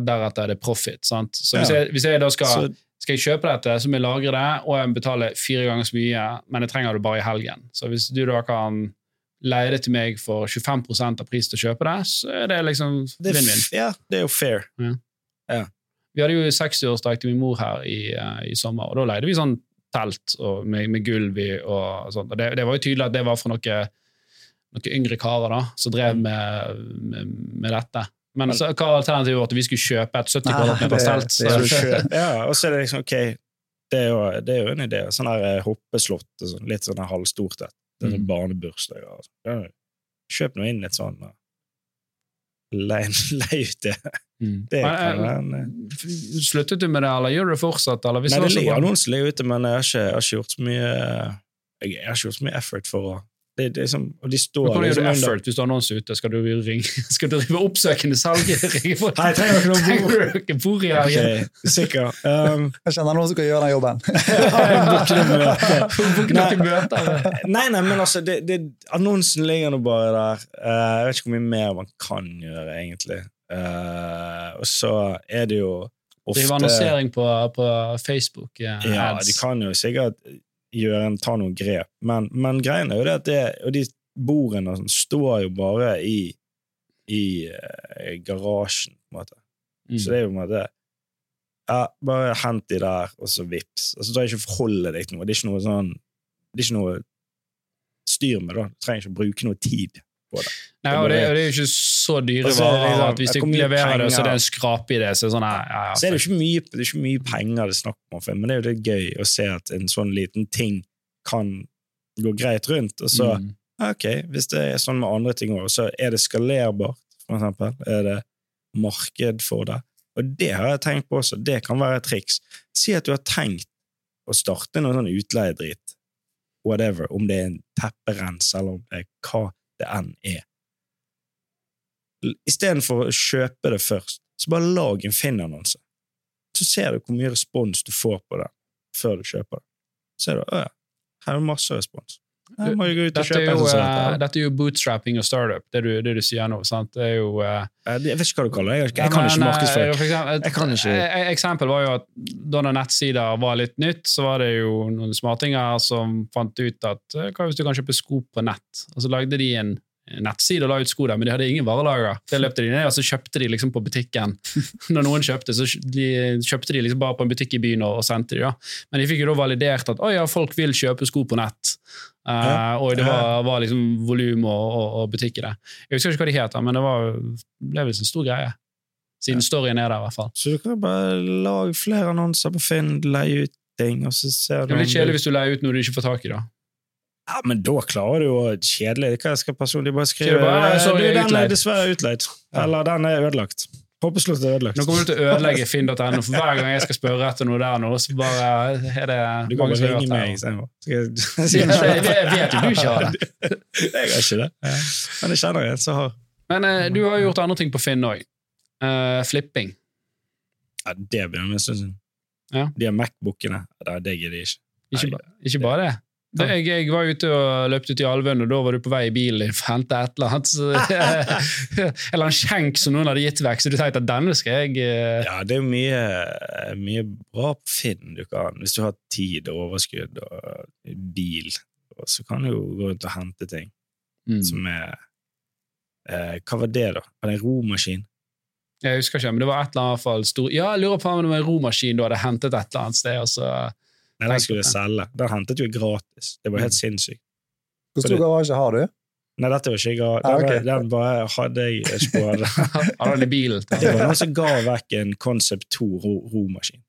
deretter er det profit. sant? Så hvis, Ja. jeg, hvis jeg da skal Så skal jeg kjøpe dette, så må jeg lagre det, og jeg betaler fire ganger så mye, men jeg trenger det bare i helgen. Så hvis du da kan leie det til meg for 25% av pris til å kjøpe det, så er det liksom vinn-vinn. ja, det er jo fair. Vi hadde jo 60-årsdag til min mor her i, uh, i sommer, og da leide vi sånn telt og med, med gulv i og sånt. Og det, det var jo tydelig at det var for noe, noen yngre karer da, som drev med, med, med dette. Men så, hva var alternativet vårt? Vi skulle kjøpe et 70 Nei, kvadratmeters telt. Så, ja, og så er det liksom, ok, det er jo, det er jo en idé. Sånn der eh, hoppeslott, sånn, litt sånn halvstort et. Er Mm. Barnebursdager. og sånn. Kjøp nå inn et sånt. leie ut det. Mm. Det kan men, eh, Sluttet du med det, eller gjør du det fortsatt? Eller? Hvis Nei, det ligger annonser ligger ute, men jeg har ikke, jeg har ikke gjort så mye Jeg, jeg har ikke gjort så mye effort for å det, det er liksom, Og de står Hvordan gjør du effort under hvis du har annonse ute? Skal du ringe? Skal du drive oppsøkende salg? Nei, folk? Trenger dere noe bord? Du noe bord i helgen? Ok, sikker. Um, Jeg kjenner noen som kan gjøre den jobben. booke. Noen møter. Nei, nei, men altså, det, det, annonsen ligger nå bare der. Uh, jeg vet ikke hvor mye mer man kan gjøre, egentlig. Eh, og så er det jo ofte Drive annonsering på, på Facebook. eh, Ja, ads. de kan jo sikkert gjøre en, ta noen grep, men, men greien er jo det at det, og de bordene sånn står jo bare i, i uh, garasjen, på en måte. Mm. Så det er jo på en måte ja, Bare hent de der, og så vips. Og så trenger du ikke forholde deg til noe. Det er ikke noe sånn Det er ikke noe styr med det. Du trenger ikke å bruke noe tid på det. Nei, og det, og det er jo ikke så dyre så er varer. liksom, at Hvis du leverer det, så er det en skrape i det. Så sånn, ja, ja, Så er det ikke mye, det er ikke mye penger det er snakk om, men det er jo det gøy å se at en sånn liten ting kan gå greit rundt. Og så, Mm. ok, hvis det er sånn med andre ting òg, så er det skalerbart, for eksempel. Er det marked for det? Og det har jeg tenkt på også. Det kan være et triks. Si at du har tenkt å starte noe sånn utleiedrit, whatever, om det er en tepperens, eller om det er hva det enn er. Istedenfor å kjøpe det først, så bare lag en Finn-annonse. Så ser du hvor mye respons du får på det før du kjøper det. Så ser du at her er det masse respons. Her må jo gå ut og er, kjøpe en jo, sånn eh, sett. dette er jo bootstrapping og startup, det du, det du sier nå. sant? Det er jo... Uh, Jeg vet ikke hva du kaller det. Jeg, jeg kan ikke eh, markedsføring. Jeg kan ikke- et- et eksempel var jo at da når nettsider var litt nytt, så var det jo noen smartinger som fant ut at eh, hva hvis du kan kjøpe sko på nett? Og så lagde de en nettside og la ut sko der, men de hadde ingen varelager. Det løpte de ned, og så kjøpte de liksom på butikken. Når noen kjøpte, så de, kjøpte de liksom bare på en butikk i byen og, og sendte de. Ja. Men de fikk jo da validert at å ja, folk vil kjøpe sko på nett. Uh, Ja. Og det var, var liksom volum og, og, og butikk i det. Jeg husker ikke hva de het, men det var ble visst en stor greie. Siden storyen er der, i hvert fall. Så du kan bare lage flere annonser på Finn, leie ut ting, og så ser du Det blir kjedelig hvis du leier ut noe du ikke får tak i. da. Ja, men da klarer du å Kjedelig. Hva skal personlig bare skrive? bare, «Nei, sorry, du, jeg den er dessverre utleid. Eller den er ødelagt. Hoppeslott er ødelagt. Nå kommer du til å ødelegge finn.no, for hver gang jeg skal spørre etter noe der nå, så bare er det Du kan bare ringe meg istedenfor. Jeg- Ja, jeg vet- vet jo du ikke har det. Jeg har ikke det. Men jeg kjenner en som har. Men uh, du har jo gjort andre ting på Finn òg. flipping. Ja, det begynner en stund siden. Ja. De Mac-bookene. Det gidder jeg ikke. Ikke, ba, ikke bare det. Det jeg, jeg var ute og løpte ut i Alvøen, og da var du på vei i bilen for å hente et eller annet. Så, eller en skjenk som noen hadde gitt vekk, så du tenkte at denne skal jeg eh, Ja, det er jo mye, mye bra på Finn du kan Hvis du har tid og overskudd og bil, så kan du jo gå rundt og hente ting mm. som er eh, Hva var det, da? Var det en romaskin? Jeg husker ikke, men det var et eller annet fall stor Ja, jeg lurer på om det var en romaskin du hadde hentet et eller annet sted. og så... Nei, den skulle jeg selge. Den hentet jo gratis. Det var helt sinnssykt. Hvor stor garasje har du? Nei, dette var ikke jeg. Den, Ah, okay. den bare hadde jeg ikke på. Hadde bilen. Det var noen som ga vekk en Concept 2 ro- romaskin.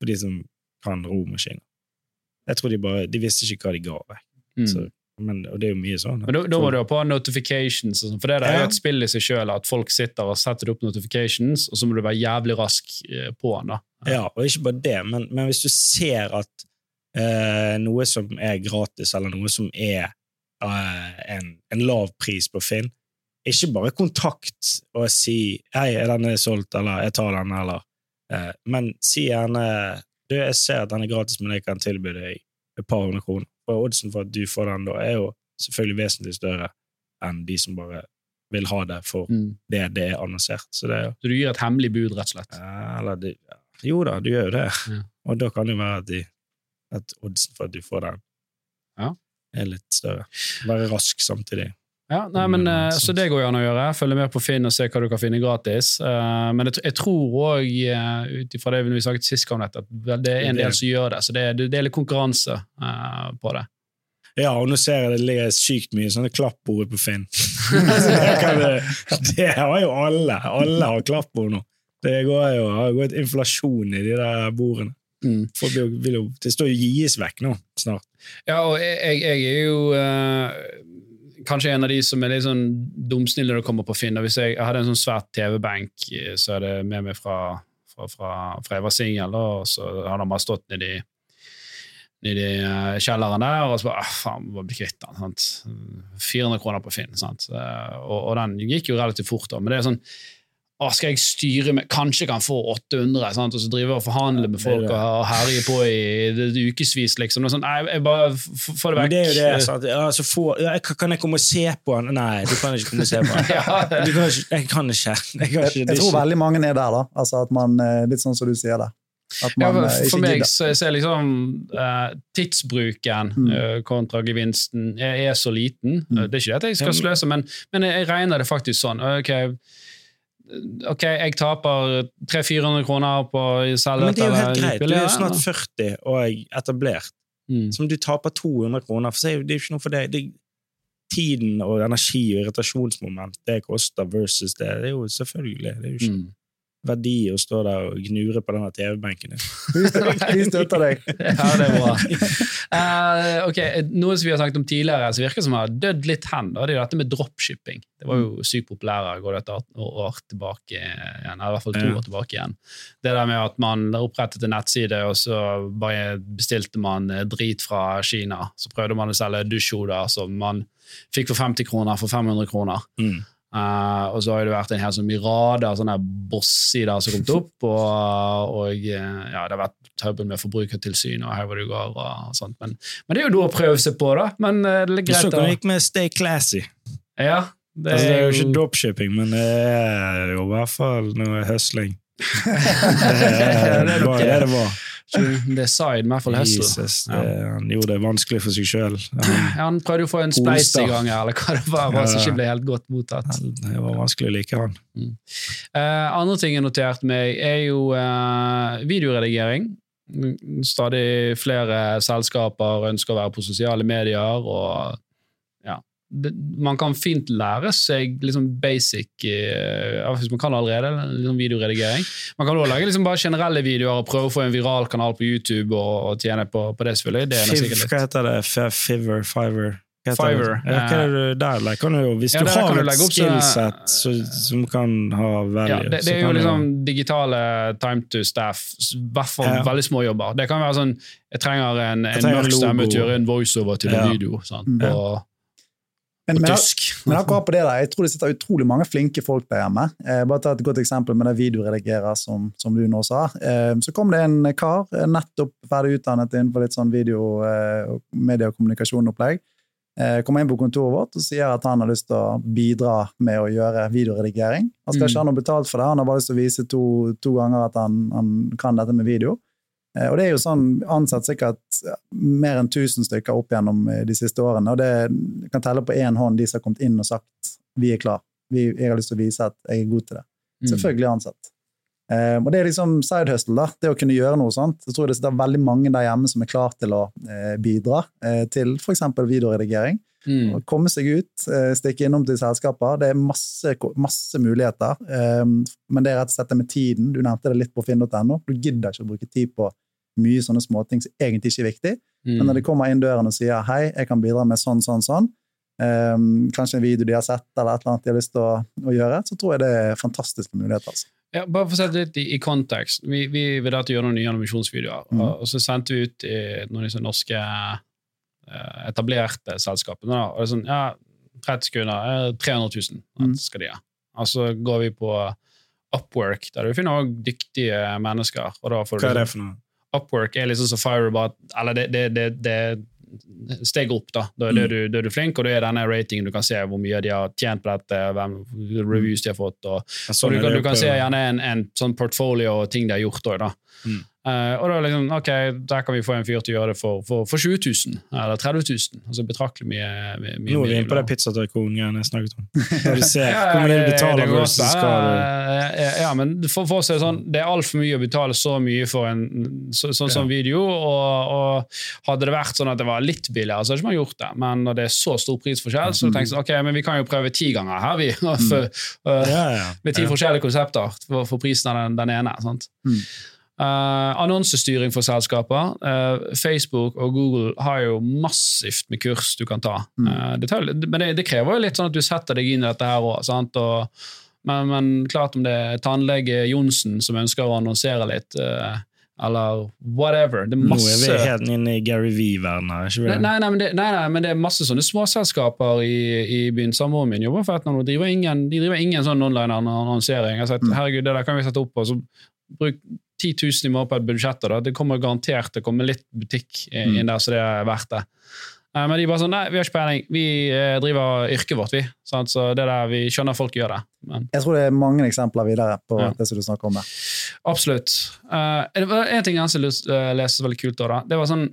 For de som kan romaskiner. Jeg tror de bare De visste ikke hva de ga vekk. Mm. Men, og det er jo mye sånn. Men da, må du ha på notifications, og sånn, for det der er Ja. jo et spill i seg sjøl at folk sitter og setter opp notifications, og så må du være jævlig rask eh, på den. da. Ja, og ikke bare det, men, men hvis du ser at eh, noe som er gratis, eller noe som er eh, en, en lav pris på Finn, ikke bare kontakt og si 'hei, er denne solgt', eller 'jeg tar den', eller eh, Men si gjerne 'du, jeg ser at den er gratis, men jeg kan tilby deg et par hundre kroner'. Og oddsen for at du får den da, er jo selvfølgelig vesentlig større enn de som bare vil ha det for Mm. det det er annonsert. Så det er jo Så du gir et hemmelig bud, rett og slett. ja, eller det, Jo da, du gjør jo det. Ja. Og da kan det jo være at, de, at oddsen for at du får den, Ja. er litt større. Være rask samtidig. Ja, nei, men, Mm, eh. Så det går jo an å gjøre. Følge med på Finn og se hva du kan finne gratis. Eh, Men jeg, jeg tror òg, ut ifra det vi snakket sist om dette, at det er en del som gjør det. Så det, er- det er litt konkurranse eh, på det. Ja, og nå ser jeg det ligger sykt mye sånne klappord på Finn. Det, det har jo alle. Alle har klappord nå. Det går jo har gått inflasjon i de der bordene. Mm. For det, vil jo, det står jo gis vekk nå, snart. Ja, og jeg, jeg er jo uh, kanskje en av de som er litt sånn dumsnille når det kommer på Finn. Hvis jeg, jeg hadde en sånn svært TV-benk, eh, så er det med meg fra, fra, fra, fra jeg var singel, og så hadde bare stått nedi nedi eh, kjelleren der, og så bare ah, faen, må bli kvitt den. Sant? 400 kroner på Finn. Sant? Og, og den gikk jo relativt fort, da. Men det er sånn å, skal jeg styre med Kanskje kan få 800, sant? og så drive og forhandle med folk og, og herje på i ukevis, liksom. Sånn, nei, jeg bare få det Men det er jo det. Sant? Altså, få, ja, kan jeg komme og se på han? Nei, du kan ikke komme og se på han. Ja. Du kan ikke, jeg kan ikke. Jeg, kan ikke, Jeg, jeg tror veldig mange er der, da. Altså at man, eh, Litt sånn som du sier det. At Ja, for, eh, for ikke meg så så er liksom uh, tidsbruken Mm. uh, kontra gevinsten er, er så liten. Mm. Uh, Det er ikke det at jeg skal sløse, men, men jeg regner det faktisk sånn. Ok, ok, jeg taper 300-400 kroner på å selge Men det er jo helt greit. Du er jo snart 40 og er etablert. Mm. Som du taper 200 kroner for, så det er jo ikke noe for deg. Det, tiden og energi og irritasjonsmoment det koster versus det, det er jo selvfølgelig det er jo ikke Mm. Verdi å stå der og gnure på denne TV-benken din. Vi støtter, deg. Ja, det er bra. Uh, ok, Noe som vi har snakket om tidligere, som virker som har dødd litt hen, da, det er jo dette med dropshipping. Det var jo sykt populært går det et år tilbake igjen, eller i hvert fall to Ja. år tilbake igjen. Det der med at man opprettet en nettside, og så bare bestilte man eh, drit fra Kina. Så prøvde man å selge dusjhoder som man fikk for 50 kroner for 500 kroner. Mm. Eh, og så har det vært en hel sånn mirade av sånne boss-sider som har kommet opp. Og, og eh, ja, det har vært trøbbel med forbrukertilsyn og her hvor det går. og sånt. Men, men det er jo noe å prøve seg på, da. Men eh, det er Du så greit vi å gikk med Stay Classy. Ja, det Altså, det er jo ikke dropshipping, men det er jo i hvert fall noe høsling. Det er Det det var det sa var. I hvert fall hustle. Han gjorde det vanskelig for seg sjøl. Han prøvde jo å få en spleis i gang, eller hva det var, bare som ikke ble helt godt mottatt. Det var vanskelig å like han. Eh, andre ting jeg noterte meg, er jo eh, videoredigering. Mm, Stadig flere selskaper ønsker å være på sosiale medier, og man kan fint lære seg liksom basic eh, Hvis man kan allerede, liksom videoredigering. Man kan også lage liksom bare generelle videoer og prøve å få en viral kanal på YouTube og, og tjene på, på det, selvfølgelig. Det er Fiv, litt. hva heter det? Fiver? Fiver? Fiverr. Ja, hva er det der? Kan du, jo- hvis Ja, du har du et skillset så, som kan ha value Ja, det, det er jo liksom du- digitale time to staff, i hvert fall Ja. veldig små jobber. Det kan være sånn Jeg trenger en, en Jeg trenger mørk en stemme til å gjøre en voiceover til Ja. en video. Sant? Mm. Men, men, men akkurat på det der, jeg tror det sitter utrolig mange flinke folk der hjemme. Eh, bare ta et godt eksempel med det videoredigerer som, som du nå sa. Eh, så kom det en kar, eh, nettopp ferdig utdannet innenfor litt sånn video, eh, medie- og kommunikasjonopplegg. Eh, kommer inn på kontoret vårt og sier at han har lyst til å bidra med å gjøre videoredigering. Han skal Mm. ikke ha noe betalt for det, han har bare lyst til å vise to, to ganger at han, han kan dette med video. Eh, Og det er jo sånn ansatt sikkert mer enn 1000 stykker opp gjennom eh, de siste årene. Og det kan telle på én hånd de som har kommet inn og sagt vi er klar. Vi, jeg har lyst til å vise at jeg er god til det. Mm. Selvfølgelig ansatt. Eh, og det er liksom side hustle, da. Det å kunne gjøre noe sånt. Jeg tror det sitter veldig mange der hjemme som er klar til å bidra til f.eks. videoredigering. Mm. Komme seg ut, stikke innom til selskaper. Det er masse, masse muligheter. Men det er rett og slett det med tiden. Du nevnte det litt på finn.no. Du gidder ikke å bruke tid på mye sånne småting som egentlig ikke er viktig. Men når de Mm. kommer inn døren og sier hei, jeg kan bidra med sånn, sånn, sånn, um, kanskje en video de har sett, eller et eller annet de har lyst til å, å gjøre, så tror jeg det er fantastiske muligheter. Altså. Ja, bare for å sette det litt i, i kontekst. Vi, vi ville at gjøre noen nye animasjonsvideoer, Mm. og, og så sendte vi ut i noen av disse norske eh, etablerte selskapene. Da. Og det er sånn, ja, 30 sekunder, eh, 300 000 Mm. skal de ha. Og så går vi på Upwork, der du finner også dyktige mennesker. Og da får du Hva er det liksom- for noe? Upwork er liksom så fire, bare, eller det, det, det, det steg opp, da. Da er, Mm. du, da er du flink, og da er denne ratingen du kan se hvor mye de har tjent på dette, hvem reviews de har fått. og sånn du, er kan, du kan se gjerne en, en sånn portfolio og ting de har gjort òg, da. Mm. Eh, og da liksom, ok, Der kan vi få en fyr til å gjøre det for, for, for 20 000, eller 30 000. Altså betraktelig mye, mye, mye Nå er vi inne på det da. pizzatycoon-greiene jeg snakket om. Når du ser Ja, ja, hvor mye du betaler det går versus du ja, ja, men for, for å si det sånn, det er altfor mye å betale så mye for en så, sånn som video. Og, og hadde det vært sånn at det var litt billigere, så hadde ikke man gjort det. Men når det er så stor prisforskjell, så tenker jeg sånn, ok, men vi kan jo prøve ti ganger her, vi. For, uh, Ja, ja. med ti forskjellige konsepter for, for prisen av den, den ene. sant? Mm. Eh, annonsestyring for selskaper. Uh, Facebook og Google har jo massivt med kurs du kan ta. Mm. Uh, det tar, men det, det krever jo litt sånn at du setter deg inn i dette her òg. Men, men klart om det er tannlege Johnsen som ønsker å annonsere litt, eller whatever. Det er Nå er vi helt inne i Gary ikke Nei, nei, nei, men det, er masse sånne småselskaper i, i byen. Samboeren min jobber for et eller annet, driver ingen, de driver ingen sånn online annonsering. Jeg har sagt, Mm. herregud, det der kan vi sette opp, og så bruk 10 000 i måneden på et budsjett. Da. Det kommer garantert til å komme litt butikk Mm. inn der, så det er verdt det. Eh, Men de bare sånn, nei, vi har ikke peiling. Vi eh, driver yrket vårt, vi. Så det der, vi skjønner folk gjør det. Men Jeg tror det er mange eksempler videre på Ja. det som du snakker om der. Absolutt. Uh, en ting jeg også leste veldig kult. Da. Det var sånn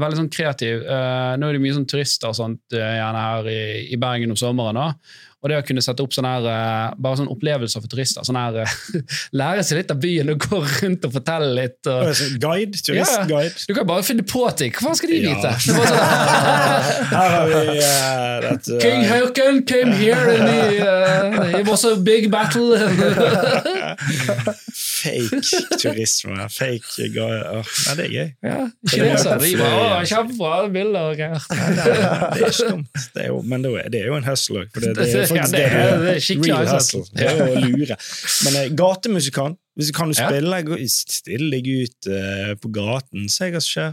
veldig sånn kreativ. Nå er det mye sånn turister og sånt, gjerne her i, i Bergen om sommeren. da. Og det å kunne sette opp sånne her, eh, bare sånne opplevelser for turister. sånne her, eh, Lære seg litt av byen og gå rundt og fortelle litt. Og, Å, Guide? turistguide. ja. Du kan bare finne på ting. Hva skal de vite? Ja. sånn, Her har vi eh, uh, King Haakon came here and he, uh, it was a big battle. Fake turisme. Fake guide. Åh, Nei, det er gøy. ja, Kinesere de bare, kjempebra bilder og greier. Det er, ikke dumt. Det er jo, men det er, jo en hustle òg. Det, det faktisk det det, er- det er skikkelig real hustle. Det er å lure. Men eh, gatemusikant, hvis kan du Ja. spille, gå- still deg ut eh, på gaten, se hva som skjer.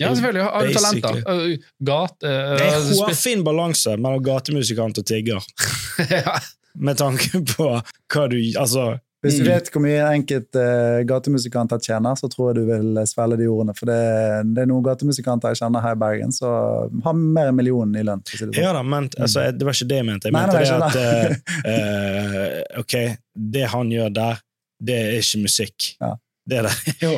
Ja, selvfølgelig. Har du talent talenter? Gate uh, Det er spi- hårfin balanse mellom gatemusikant og tigger, ja. med tanke på hva du Altså, Hvis du Mm. vet hvor mye enkelte gatemusikanter tjener, så tror jeg du vil svelge de ordene. For det, det er noen gatemusikanter jeg kjenner her i Bergen som har mer enn millionen i lønn. si det sånn. ja da, men altså, det var ikke det jeg mente. Jeg mente nei, det jeg at uh, eh, Ok, det han gjør der, det er ikke musikk. Ja. Det der er jo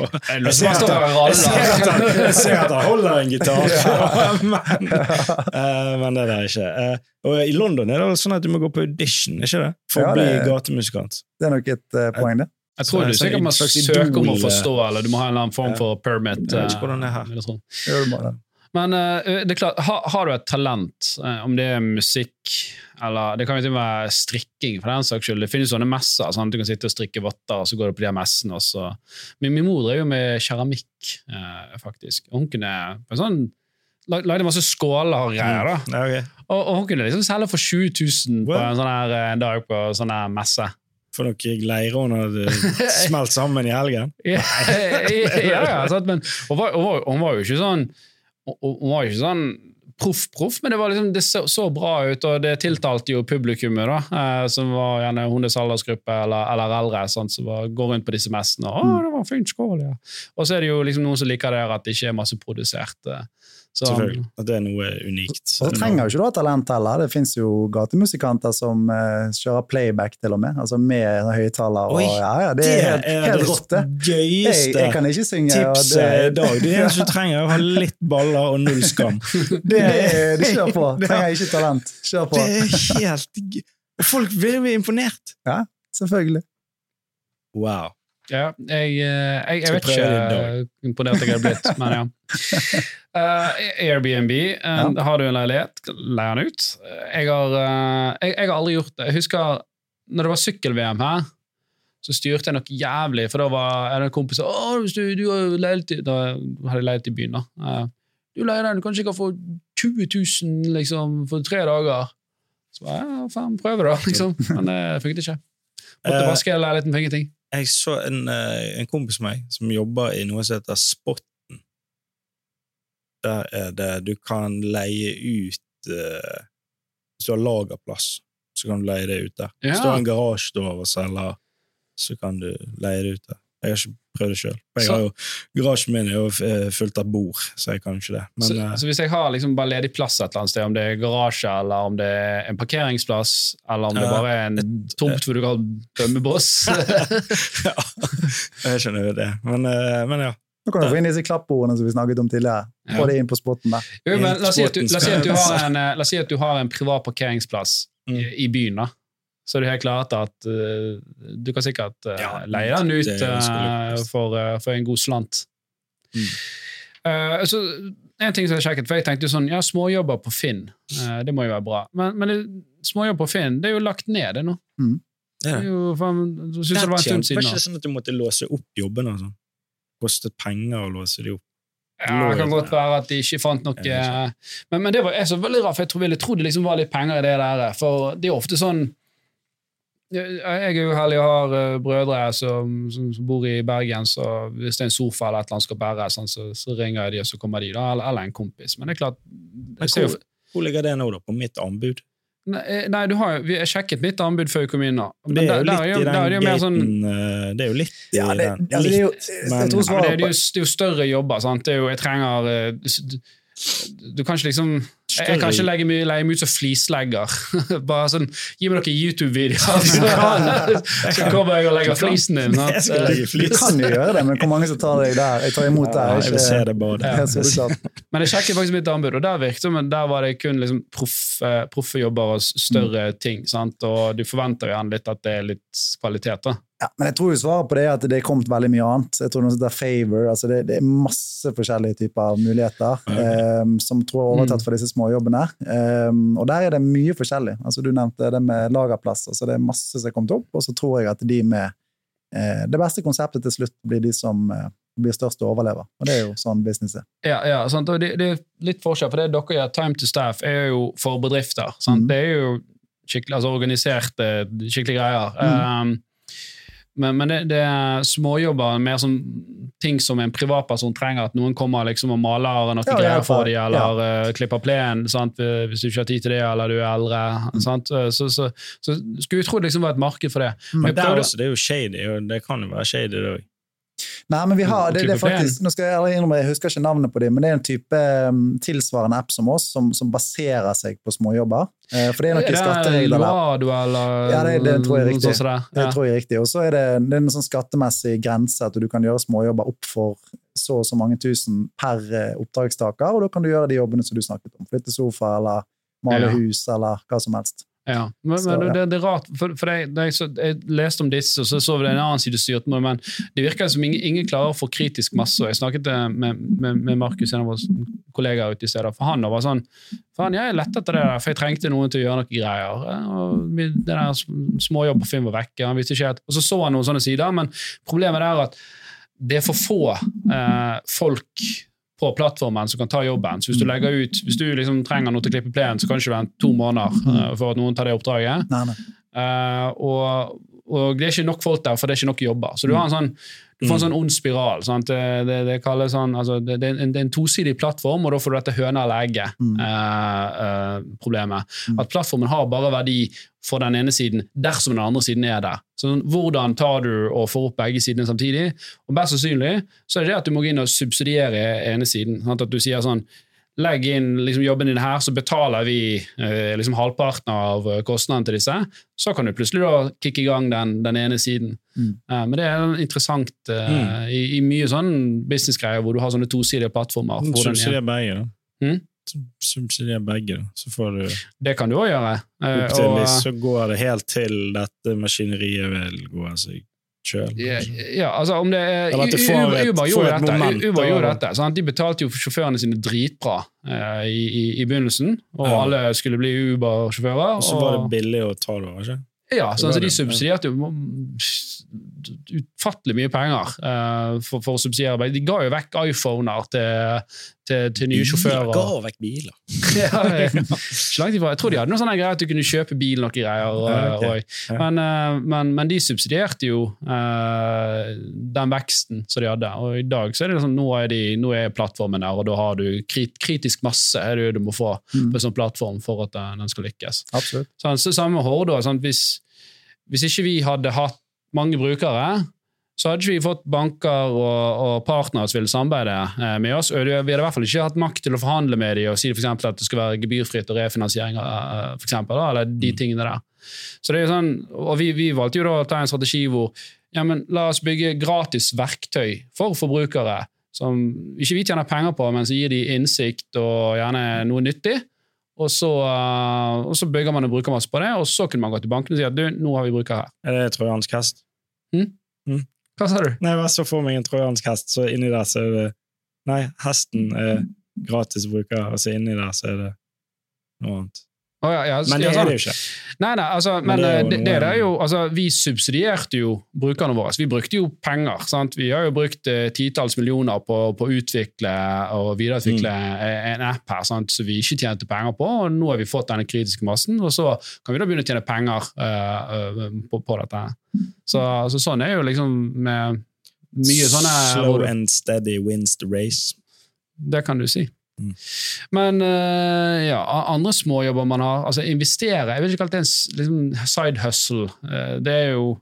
Jeg ser at han, jeg ser at han, jeg ser at han holder en gitar, men, eh, men det der er ikke. Eh, og I London er det vel sånn at du må gå på audition, ikke det? For å bli gatemusikant. Det er nok et eh, poeng, det. Jeg tror du Så- sikkert må søke om å forstå, eller du må ha en eller annen form for permit. Jeg vet ikke hvordan det er her. Men uh, det er klart, har, har du et talent, uh, om det er musikk eller Det kan jo til og med være strikking, for den saks skyld. Det finnes sånne messer. sånn at Du kan sitte og strikke votter, og så går du på de her messene. og så... Min, min mor drev jo med keramikk, uh, faktisk. Hun kunne på en sånn lagde masse skåler og greier. da. Ja, okay. Og, og hun kunne liksom selge for 20 000 på en sånn her en dag på sånn her messe. For noen leirer hun hadde smelt sammen i helgen. ja, ja, ja sant? Men hun var, hun, var, hun var jo ikke sånn hun, var jo ikke sånn proff-proff, men det, var liksom, det så, så bra ut, og det tiltalte jo publikummet, da, eh, som var gjerne hennes aldersgruppe eller, eller eldre, sånn, som var, går rundt på disse messene. 'Å, det var fint skål', ja. Og så er det jo liksom noen som liker det at det ikke er masseprodusert. eh, Så, Selvfølgelig. At det er noe unikt. Og så trenger jo ikke du ha talent heller. Det fins jo gatemusikanter som uh, kjører playback, til og med. Altså med høyttaler. Ja, ja, det er helt, helt rått, det. Gøyeste jeg kan ikke synge. tipset i det, dag. Det eneste du trenger, er å ha litt baller og null skam. det, er- det kjør på. Ja. Trenger ikke talent. Kjør på. Det er helt gøy Og folk vil imponert. imponert. Selvfølgelig. Wow. Ja, jeg, eh, jeg, jeg vet ikke det i imponert jeg hadde blitt, men ja. Uh, Airbnb, eh, har du en leilighet, leier den ut. Jeg har, uh, jeg, jeg har aldri gjort det. Jeg husker når det var sykkel-VM her, så styrte jeg noe jævlig, for da var en kompis Å, hvis du, du har leilighet Da hadde jeg leilighet i byen, da. Eh, du leier den, du kan sikkert få 20 000 liksom, for tre dager. Så bare, ja, faen, prøve da, liksom. Men det funket ikke. Måtte Eh, vaske leiligheten for ingenting. Jeg så en, eh, en kompis av meg som jobber i noe som heter Spotten. Der er det Du kan leie ut uh, Hvis du har lagerplass, så kan du leie det ut der. Ja. Hvis du har en garasje du har så kan du leie det ut der. Jeg har ikke prøvd det sjøl. Garasjen min er jo eh, fullt av bord, så jeg kan ikke det. Men så, uh, så hvis jeg har liksom bare ledig plass et eller annet sted, om det er garasje, eller om det er en parkeringsplass, eller om det bare er en tomt hvor du kan tømme boss ja, jeg skjønner jo det. Men, uh, men ja. Nå kan du få inn disse klappordene som vi snakket om tidligere. Få det inn på spotten der. Jo, men la oss si at du, la oss si at du, Sporten har, en, la oss si at du har en privat parkeringsplass Mm. i, i byen, da. Så er det helt klart at uh, du kan sikkert uh, Ja, leie den ut det er lurt. for, for en god slant. Mm. Så en ting som er sjekket, for jeg tenkte jo sånn, ja, småjobber på Finn, det må jo være bra. Men, men det, småjobber på Finn, det er jo lagt ned det nå. Det Ja. er jo, for, synes det var en stund siden Det var ikke sånn at du måtte låse opp jobbene? sånn? Kostet penger å låse de opp? Ja, det kan godt være at de ikke fant noe Men, men det var er så veldig rart, for jeg tror, ville trodd det liksom var litt penger i det der. For det er ofte sånn Jeg er jo heldig og har eh, brødre som, som, som bor i Bergen, så hvis det er en sofa eller et eller annet skal bæres, sånn, så, så ringer jeg de, og så kommer de. da, Eller, eller en kompis. Men det er klart jo, hvor, hvor ligger det nå, da? På mitt anbud? Nei, eh, nei, du har vi- har sjekket mitt anbud før vi kom inn. Men Det er jo der litt i det den mer sånn gaten Det er jo litt i den. det er jo, det, det, det større jobber. sant? Det er jo, jeg trenger eh, du, du kan ikke liksom Jeg, jeg kan ikke legge meg, leie meg ut som flislegger. Bare sånn, Gi meg noen YouTube-videoer, så, så kommer jeg og legger flisen din. Jeg Du kan jo gjøre det, men hvor mange som tar deg der? Jeg tar imot Ja, der. jeg vil se det bare. Ja. Men jeg sjekket faktisk mitt anbud, og der virket som der var det kun liksom proffe, proffe jobber og større ting. sant? Og du forventer igjen gjerne litt at det er litt kvalitet. da. Ja, men jeg tror jo svaret på det er at det er kommet veldig mye annet. Jeg tror noe som heter favor, altså det, det er masse forskjellige typer muligheter um, som tror er overtatt for disse småjobbene. Um, og der er det mye forskjellig. Altså Du nevnte det med lagerplass. altså Det er masse som er kommet opp, og så tror jeg at de med uh, det beste konseptet til slutt blir de som uh, blir størst og overlever. Og det er jo sånn business er. Ja, ja sant? og det, det er litt forskjell, for det dere gjør, Time to Staff, er jo for bedrifter. sant? Mm. Det er jo skikkelig, altså organiserte, skikkelige greier. Um, men men det, det er småjobber, mer som ting som en privatperson trenger. At noen kommer liksom og maler en artikkel ja, for dem, ja. eller eh, klipper plenen sant? hvis du ikke har tid til det, eller du er eldre. Mm. Sant? Så, så, så skulle vi tro det liksom var et marked for det. Mm. Men der prøvde- også, det er jo shady, og det kan jo være shady, det òg. Nei, men vi har, det, det faktisk, nå skal jeg innrømme, jeg husker ikke navnet på dem, men det er en type um, tilsvarende app som oss, som, som baserer seg på småjobber. Eh, for det er noen skatteregler der. Luado, eller Ja, det- det tror jeg er riktig. sånt som det. Tror jeg er riktig. Og så er det, det er en sånn skattemessig grense at du kan gjøre småjobber opp for så og så mange tusen per eh, oppdragstaker, og da kan du gjøre de jobbene som du snakket om. Flytte sofa, eller male Ja. hus, eller hva som helst. Ja, men, Så, men det, det er rart, for, for det, jeg, så, jeg leste om disse, og så så vi det en annen side styrt med, men det virker som ingen, ingen klarer å få kritisk masse. og Jeg snakket eh, med, med, med Markus, en av våre kollegaer ute i stedet, for han var sånn Faen, jeg lette etter det der, for jeg trengte noen til å gjøre noen greier. eh, Og det der småjobb på film var vekke. han visste ikke helt, Og så så han noen sånne sider, men problemet er at det er for få eh, folk på plattformen som kan ta jobben. Så hvis du legger ut, hvis du liksom trenger noe til å klippe plenen, så kan det ikke vente to måneder uh, for at noen tar det oppdraget. Nei, nei. Uh, og, og det er ikke nok folk der, for det er ikke nok jobber. Så du har en sånn du får en sånn ond spiral. Sant? Det, det, sånn, altså, det, er en, det er en tosidig plattform, og da får du dette høne eller Mm. egget-problemet. Mm. At plattformen har bare verdi for den ene siden dersom den andre siden er der. Så Hvordan tar du og får opp begge sidene samtidig? Og Best sannsynlig så er det det at du må gå inn og subsidiere ene siden. Sant? At du sier sånn Legg inn liksom, jobben din her, så betaler vi eh, liksom halvparten av eh, kostnaden til disse. Så kan du plutselig da kicke i gang den, den ene siden. Mm. Eh, men det er interessant eh, i, i mye sånn businessgreier hvor du har sånne tosidige plattformer. Subsidier begge, da. Mm? Subsidier begge, da. Så får du Det kan du òg gjøre. Eh, og, så går det helt til dette maskineriet vil gå av seg sjøl. Ja, ja, altså om det er Uber, gjorde et dette. moment Uber gjorde dette sant? De betalte jo sjåførene sine dritbra eh, i, i, i begynnelsen, og Ja. alle skulle bli Uber-sjåfører. Og så var det billig å ta det, ikke? Ja, Det så de subsidierte jo utfattelig mye penger eh, for, for å subsidiere. De ga jo vekk iPhoner til, til, til nye sjåfører. Ga vekk biler. ja, ifra. Jeg tror de hadde noe sånn greier at du kunne kjøpe bil noe greier. Og, Ja, ok. og, men, eh, men, men de subsidierte jo uh, den veksten som de hadde. Og i dag så er det liksom, nå er, de, nå er plattformen der, og da har du krit, kritisk masse er det du må få Mm. på en sånn plattform for at den skal lykkes. Absolutt. Sånn, så samme med Horde. Sånn, hvis, hvis ikke vi hadde hatt mange brukere, så hadde ikke vi fått banker og, og partnere som ville samarbeide eh, med oss. og Vi hadde i hvert fall ikke hatt makt til å forhandle med dem og si for at det skal være gebyrfritt og refinansiering, eh, for eksempel, da, eller de tingene der. Så det er jo sånn, og vi, vi valgte jo da å ta en strategi hvor ja, men la oss bygge gratis verktøy for forbrukere som ikke vi tjener penger på, men som gir de innsikt og gjerne noe nyttig. Og så, uh, og så bygger man og bruker masse på det, og så kunne man gå til banken og si at du, nå har vi bruker her. Er det trojansk hest? Hva sa du? Nei, jeg så for meg en trojansk hest, så inni der så er det Nei, hesten er gratis bruker, og så inni der så er det noe annet. Å, ja, ja, Men det er det jo ikke. Nei, nei, altså, men, Men det er det, det, er jo, altså, vi subsidierte jo brukerne våre. Vi brukte jo penger. Sant? Vi har jo brukt eh, titalls millioner på, på å utvikle og videreutvikle Mm. eh, en app her sant? som vi ikke tjente penger på, og nå har vi fått denne kritiske massen, og så kan vi da begynne å tjene penger eh, eh, på, på dette. Så, altså, sånn er jo liksom med mye sånne Slow and steady wins the race. Det kan du si. Mm. Men uh, ja, andre småjobber man har altså Investere Jeg vil ikke kalle det en liksom, side hustle. Uh, det er jo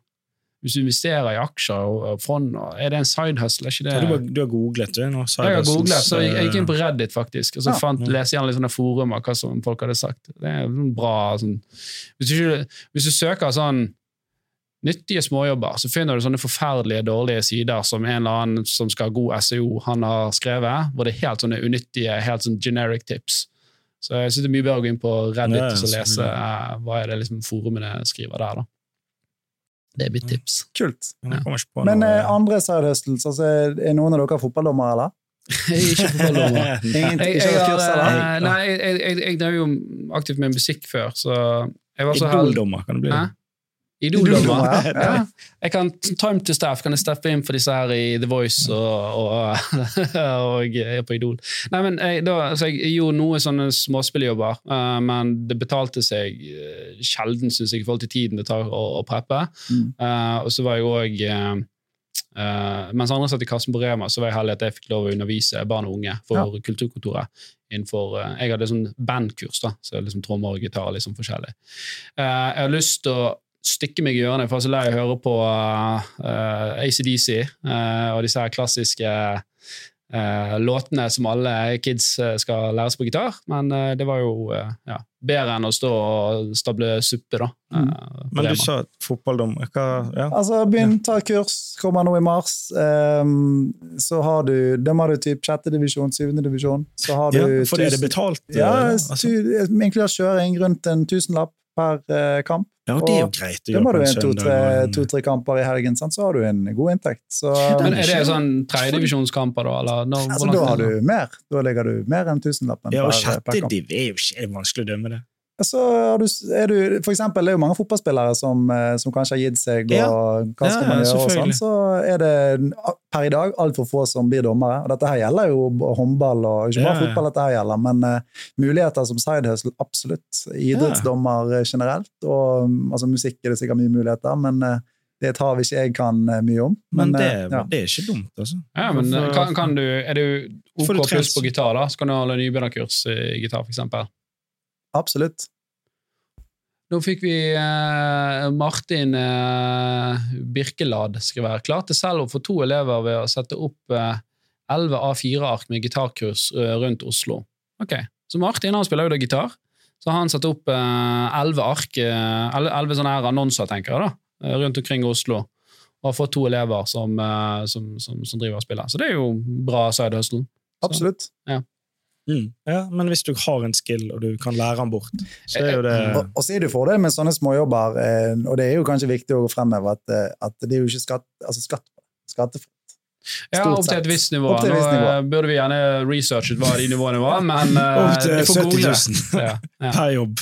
Hvis du investerer i aksjer og, fond, er det en side hustle? Er ikke det Ja, du, har, du har googlet, det Nå, jeg har googlet, så jeg, jeg gikk inn på Reddit faktisk, og så Ja. fant, leste gjennom litt sånne forumer hva som folk hadde sagt. Det er bra sånn, hvis, du, hvis du søker sånn nyttige småjobber, så finner du sånne forferdelige, dårlige sider som en eller annen som skal ha god SEO, han har skrevet, hvor det er helt sånne unyttige, helt sånn generic tips. Så jeg synes det er mye bedre å gå inn på Reddit Ja, ja, og lese eh, hva er det liksom forumene skriver der. da. Det er mitt tips. Kult. På Men noe. eh, andre hustles, altså, er noen av dere fotballdommere, eller? Jeg er ikke fotballdommer. Ingen, Jeg, jeg, kurs, eller? eh, nei, jeg, jeg, jeg drev jo aktivt med musikk før, så jeg var så heldig. Idoldommer kan det bli. Hæ? Idoldommer. Idoldommer, ja. Ja. Jeg kan time to staff, kan jeg steppe inn for disse her i The Voice og, og, og jeg er på Idol. Nei, men jeg, da, altså jeg gjorde noe sånne småspilljobber, uh, men det betalte seg eh, sjelden, synes jeg, i forhold til tiden det tar å, å preppe. Mm. Uh, og så var jeg òg Mens andre satt i kassen på Rema, så var jeg heldig at jeg fikk lov å undervise barn og unge for Kulturkontoret. innenfor, eh, Jeg hadde sånn bandkurs, da, så liksom trommer og gitar liksom forskjellig. Eh, jeg har lyst til å stikke meg i ørene, for jeg er så lei av å høre på uh, ACDC uh, og disse her klassiske uh, låtene som alle kids eh, skal lære seg på gitar. Men eh, det var jo eh, ja, bedre enn å stå og stable suppe, da. eh, på Men du sa fotballdom. Hva, ja. Altså, begynn, ta kurs, kommer nå i mars. Um, så har du, dømmer du typ sjette divisjon, syvende divisjon. Så har du ja, for er det betalt? eh, Ja, altså? inkludert kjøring rundt en tusenlapp per eh, kamp. Ja, og det er jo greit å må gjøre du på en en søndag. to-tre kamper i helgen, sant, så har du en god inntekt. Så, Men er det sånn tredjedivisjonskamper, da? Eller, når, altså, da har du mer. Da ligger du mer enn tusenlappen Ja, og per, per sjette div er jo ikke vanskelig å dømme det. Så har du, er du, for eksempel, det er jo mange fotballspillere som, eh, som kanskje har gitt seg, Ja. og hva skal Ja, man gjøre, og sånn, så er det per i dag altfor få som blir dommere. Og dette her gjelder jo håndball, og ikke bare Ja, fotball, dette her gjelder, men uh, muligheter som sidehustle, absolutt. Idrettsdommer eh, generelt, og mm, altså, musikk er det sikkert mye muligheter, men uh, det er et hav ikke jeg kan mye om. Men, det, eh, ja. det er ikke dumt, altså. Ja, men kan, kan du, Er du OK pluss på gitar, da? Så kan du ha nybegynnerkurs i gitar, f.eks. Absolutt. Nå fikk vi eh, Martin eh, Birkelad skriver klarte selv å få to elever ved å sette opp eh, 11 A4-ark med gitarkurs eh, rundt Oslo. Ok, Så Martin han spiller jo da gitar, så han satte opp eh, 11 ark, elleve 11 sånne her annonser, tenker jeg, da, eh, rundt omkring Oslo. Og har fått to elever som, eh, som, som, som driver og spiller. Så det er jo bra side hustle. Absolutt. Mm. Ja, men hvis du har en skill, og du kan lære den bort, så er jo det Og, og så er det jo fordel med sånne småjobber, eh, og det er jo kanskje viktig å fremheve at, eh, at det er jo ikke skatt, altså skatt på det. Skattefritt. Ja, opp til et visst nivå. Nå visst nivå. eh, burde vi gjerne researchet hva de nivåene var, men eh, Opp til 70 000 Ja, ja. per jobb.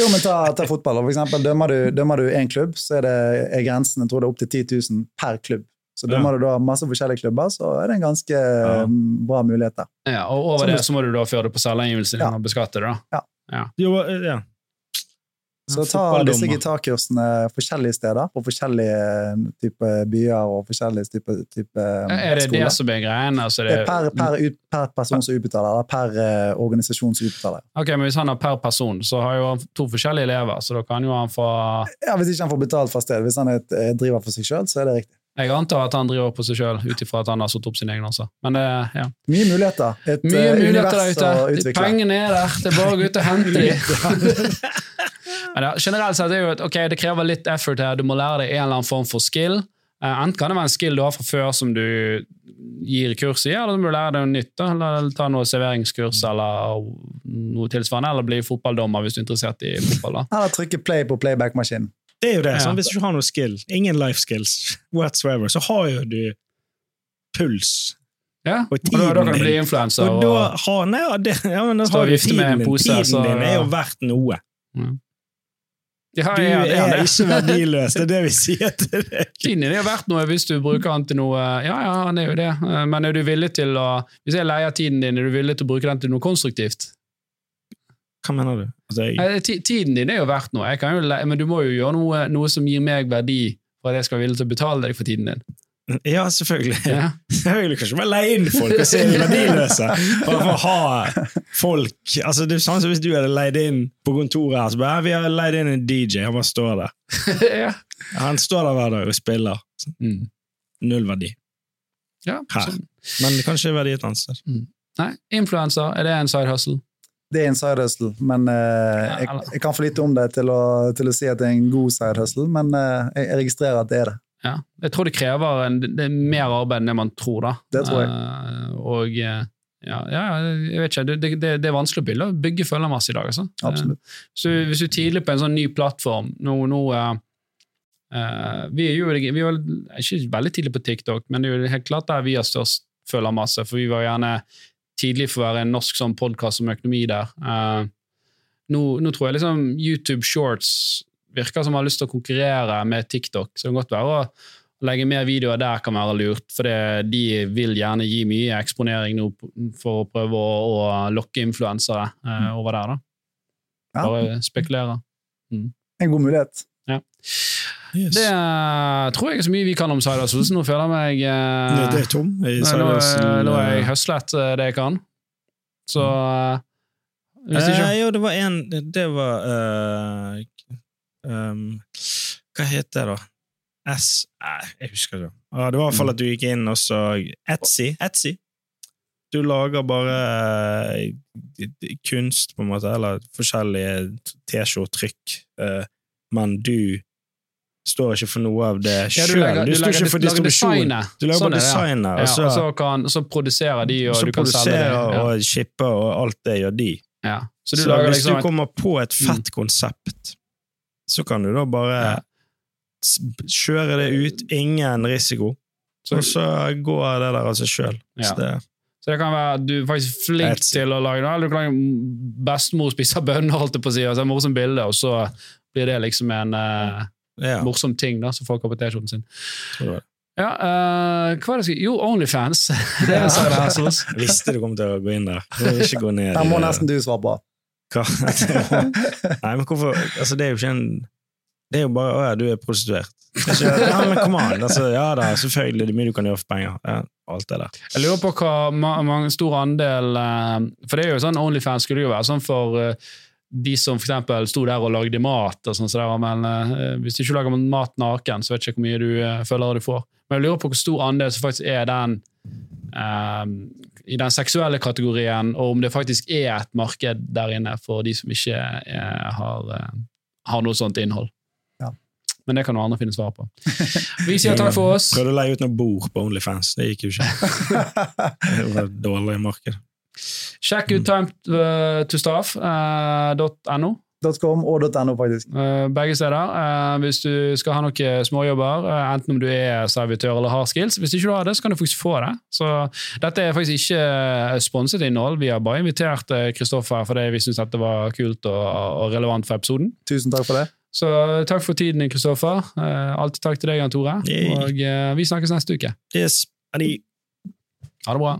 Jo, men ta, ta fotball. For eksempel, dømmer du én klubb, så er, det, er grensen jeg tror det er opp til 10 000 per klubb. Så Ja. dømmer du da masse forskjellige klubber, så er det en ganske ja. bra mulighet der. Ja, og over Som det så må du da føre det på selvangivelsen din Ja. og beskatte det. da. Jo, eh, ja. Så ta disse gitarkursene forskjellige steder, på forskjellige typer byer og forskjellige typer type Er det det som er greien? Altså Det det, er per, per, ut, per person som utbetaler, eller per eh, organisasjon som utbetaler. Ok, men Hvis han har per person, så har jo han to forskjellige elever, så da kan jo han få Ja, Hvis ikke han får betalt fra sted, hvis han er eh, driver for seg sjøl, så er det riktig. Jeg antar at han driver på seg sjøl, ut ifra at han har satt opp sin egen også. Men det, ja. Mye muligheter. Et Mye eh, muligheter univers der å ute. utvikle. Pengene er der, det er bare å gå ut og hente dem. Men ja, generelt sett er jo at okay, det krever litt effort her. Du må lære deg en eller annen form for skill. Eh, Enten kan det være en skill du har fra før som du gir kurs i, eller så må du lære deg noe nytt. da, Eller ta noe serveringskurs eller noe tilsvarende, eller bli fotballdommer hvis du er interessert i fotball. da. Eller trykke play på playback-maskinen. Det er jo det. Ja. Sånn, hvis du ikke har noe skill, ingen life skills whatsoever, så har jo du puls. Ja, Og og da, da kan du bli influenser. Og da Og, har, nei, ja, det, ja, men da har du vifte med en tiden din. pose, Tiden så- din er jo verdt noe. ja, Du ja, det er er det. ikke verdiløs, det er det vi sier til deg. Tiden din er verdt noe hvis du bruker den til noe Ja, ja, han er jo det. Men er du villig til å Hvis jeg leier tiden din, er du villig til å bruke den til noe konstruktivt? Hva mener du? Altså, jeg, Tiden din er jo verdt noe, jo men du må jo gjøre noe, noe som gir meg verdi for at jeg skal være villig til å betale deg for tiden din. ja, selvfølgelig. Ja. Selvfølgelig kan ikke bare leie inn folk og se de verdiløse. Bare for å ha folk altså det er sånn som Hvis du hadde leid inn på kontoret her, så bare, vi har leid inn en DJ, han bare står der. ja. Han står der hver dag og spiller. Mm. Null verdi. ja Her. sånn. Men kanskje verdi et annet sted. Nei, influenser, er det en side hustle? Det er en side hustle, men eh, jeg, jeg kan for lite om det til å, til å si at det er en god side hustle, men eh, jeg, registrerer at det er det. Ja. Jeg tror det krever en, det er mer arbeid enn det man tror, da. Det tror jeg. Uh, og eh, ja, ja, jeg vet ikke, det, det, det, er vanskelig å bygge, bygge følgermasse i dag, altså. Absolutt. Så hvis du er tidlig på en sånn ny plattform nå, nå eh, eh, Vi er jo vi er ikke veldig tidlig på TikTok, men det er jo helt klart der vi har størst følgermasse, for vi var gjerne tidlig for å være en norsk sånn podkast om økonomi der. Uh, nå, nå tror jeg liksom YouTube Shorts virker som har lyst til å konkurrere med TikTok, så det kan godt være å legge mer videoer der kan være lurt, for det, de vil gjerne gi mye eksponering nå for å prøve å, å lokke influensere uh, over der. da. Bare spekulere. en god mulighet. Yes. Det eh, tror jeg er så mye vi kan om side hustles. Nå føler jeg meg eh, det, det er tom i nå, nå, nå har jeg høslet eh, det jeg kan. Så hvis jo, det var en Det var eh, um, Hva heter det, da? S Nei, jeg husker ikke. Ah, det var i hvert fall at du gikk inn og så Etsy. Etsy. Du lager bare kunst, på en måte, eller forskjellige T-skjorte-trykk, eh, men du står ikke for noe av det ja, du Du, du står ikke for distribusjon. Du lager Sånn designet, Ja, og så, og så, kan, så produserer de, og så du kan selge det. Ja. og shipper, og alt det gjør de. Ja. Så du Så lager hvis liksom du kommer på et fett konsept, så kan du da bare Ja. kjøre det ut, ingen risiko, så, og så går det der av seg sjøl. Så det kan være du er faktisk flink Etsy. til å lage noe. eller du kan lage bestemor spiser bønner, holdt jeg på å si, altså et morsomt bilde, og så blir det liksom en uh, Ja, morsom ting da, som folk har på T-skjorten sin. tror det. Ja, uh, hva er det skal Jo, Onlyfans. det er det hustles. Jeg visste du kom til å gå inn der. Du ikke gå ned Den må nesten du svare på. Hva? Nei, men hvorfor Altså, det er jo ikke en Det er jo bare Å ja, du er prostituert. Er Ikke, ja, men kom an. Altså, ja da, selvfølgelig, det er mye du kan gjøre for penger. Ja, alt det der. Jeg lurer på hva stor andel eh, For det er jo sånn Onlyfans skulle jo være sånn for eh, de som for sto der og lagde mat, og sånn, så der, men eh, hvis du ikke lager mat naken, så vet jeg ikke hvor mye du føler du får. Men jeg lurer på hvor stor andel som faktisk er den eh, i den seksuelle kategorien, og om det faktisk er et marked der inne for de som ikke eh, har, har noe sånt innhold. Men det kan noen andre finne svar på. Vi sier takk for oss. Prøvde å leie ut noe bord på Onlyfans. Det gikk jo ikke. Det var et dårlig marked. Sjekk ut time to staff.no. .com og .no, faktisk. Eh, begge steder. Eh, hvis du skal ha noen småjobber, eh, enten om du er servitør eller har skills. Hvis ikke du har det, så kan du faktisk få det. Så dette er faktisk ikke eh, sponset innhold. Vi har bare invitert eh, Kristoffer fordi vi syns dette var kult og, og relevant for episoden. Tusen takk for det. Så takk for tiden Kristoffer. Eh, alltid takk til deg, Jan Tore. Og eh, vi snakkes neste uke. Yes. Ha det bra.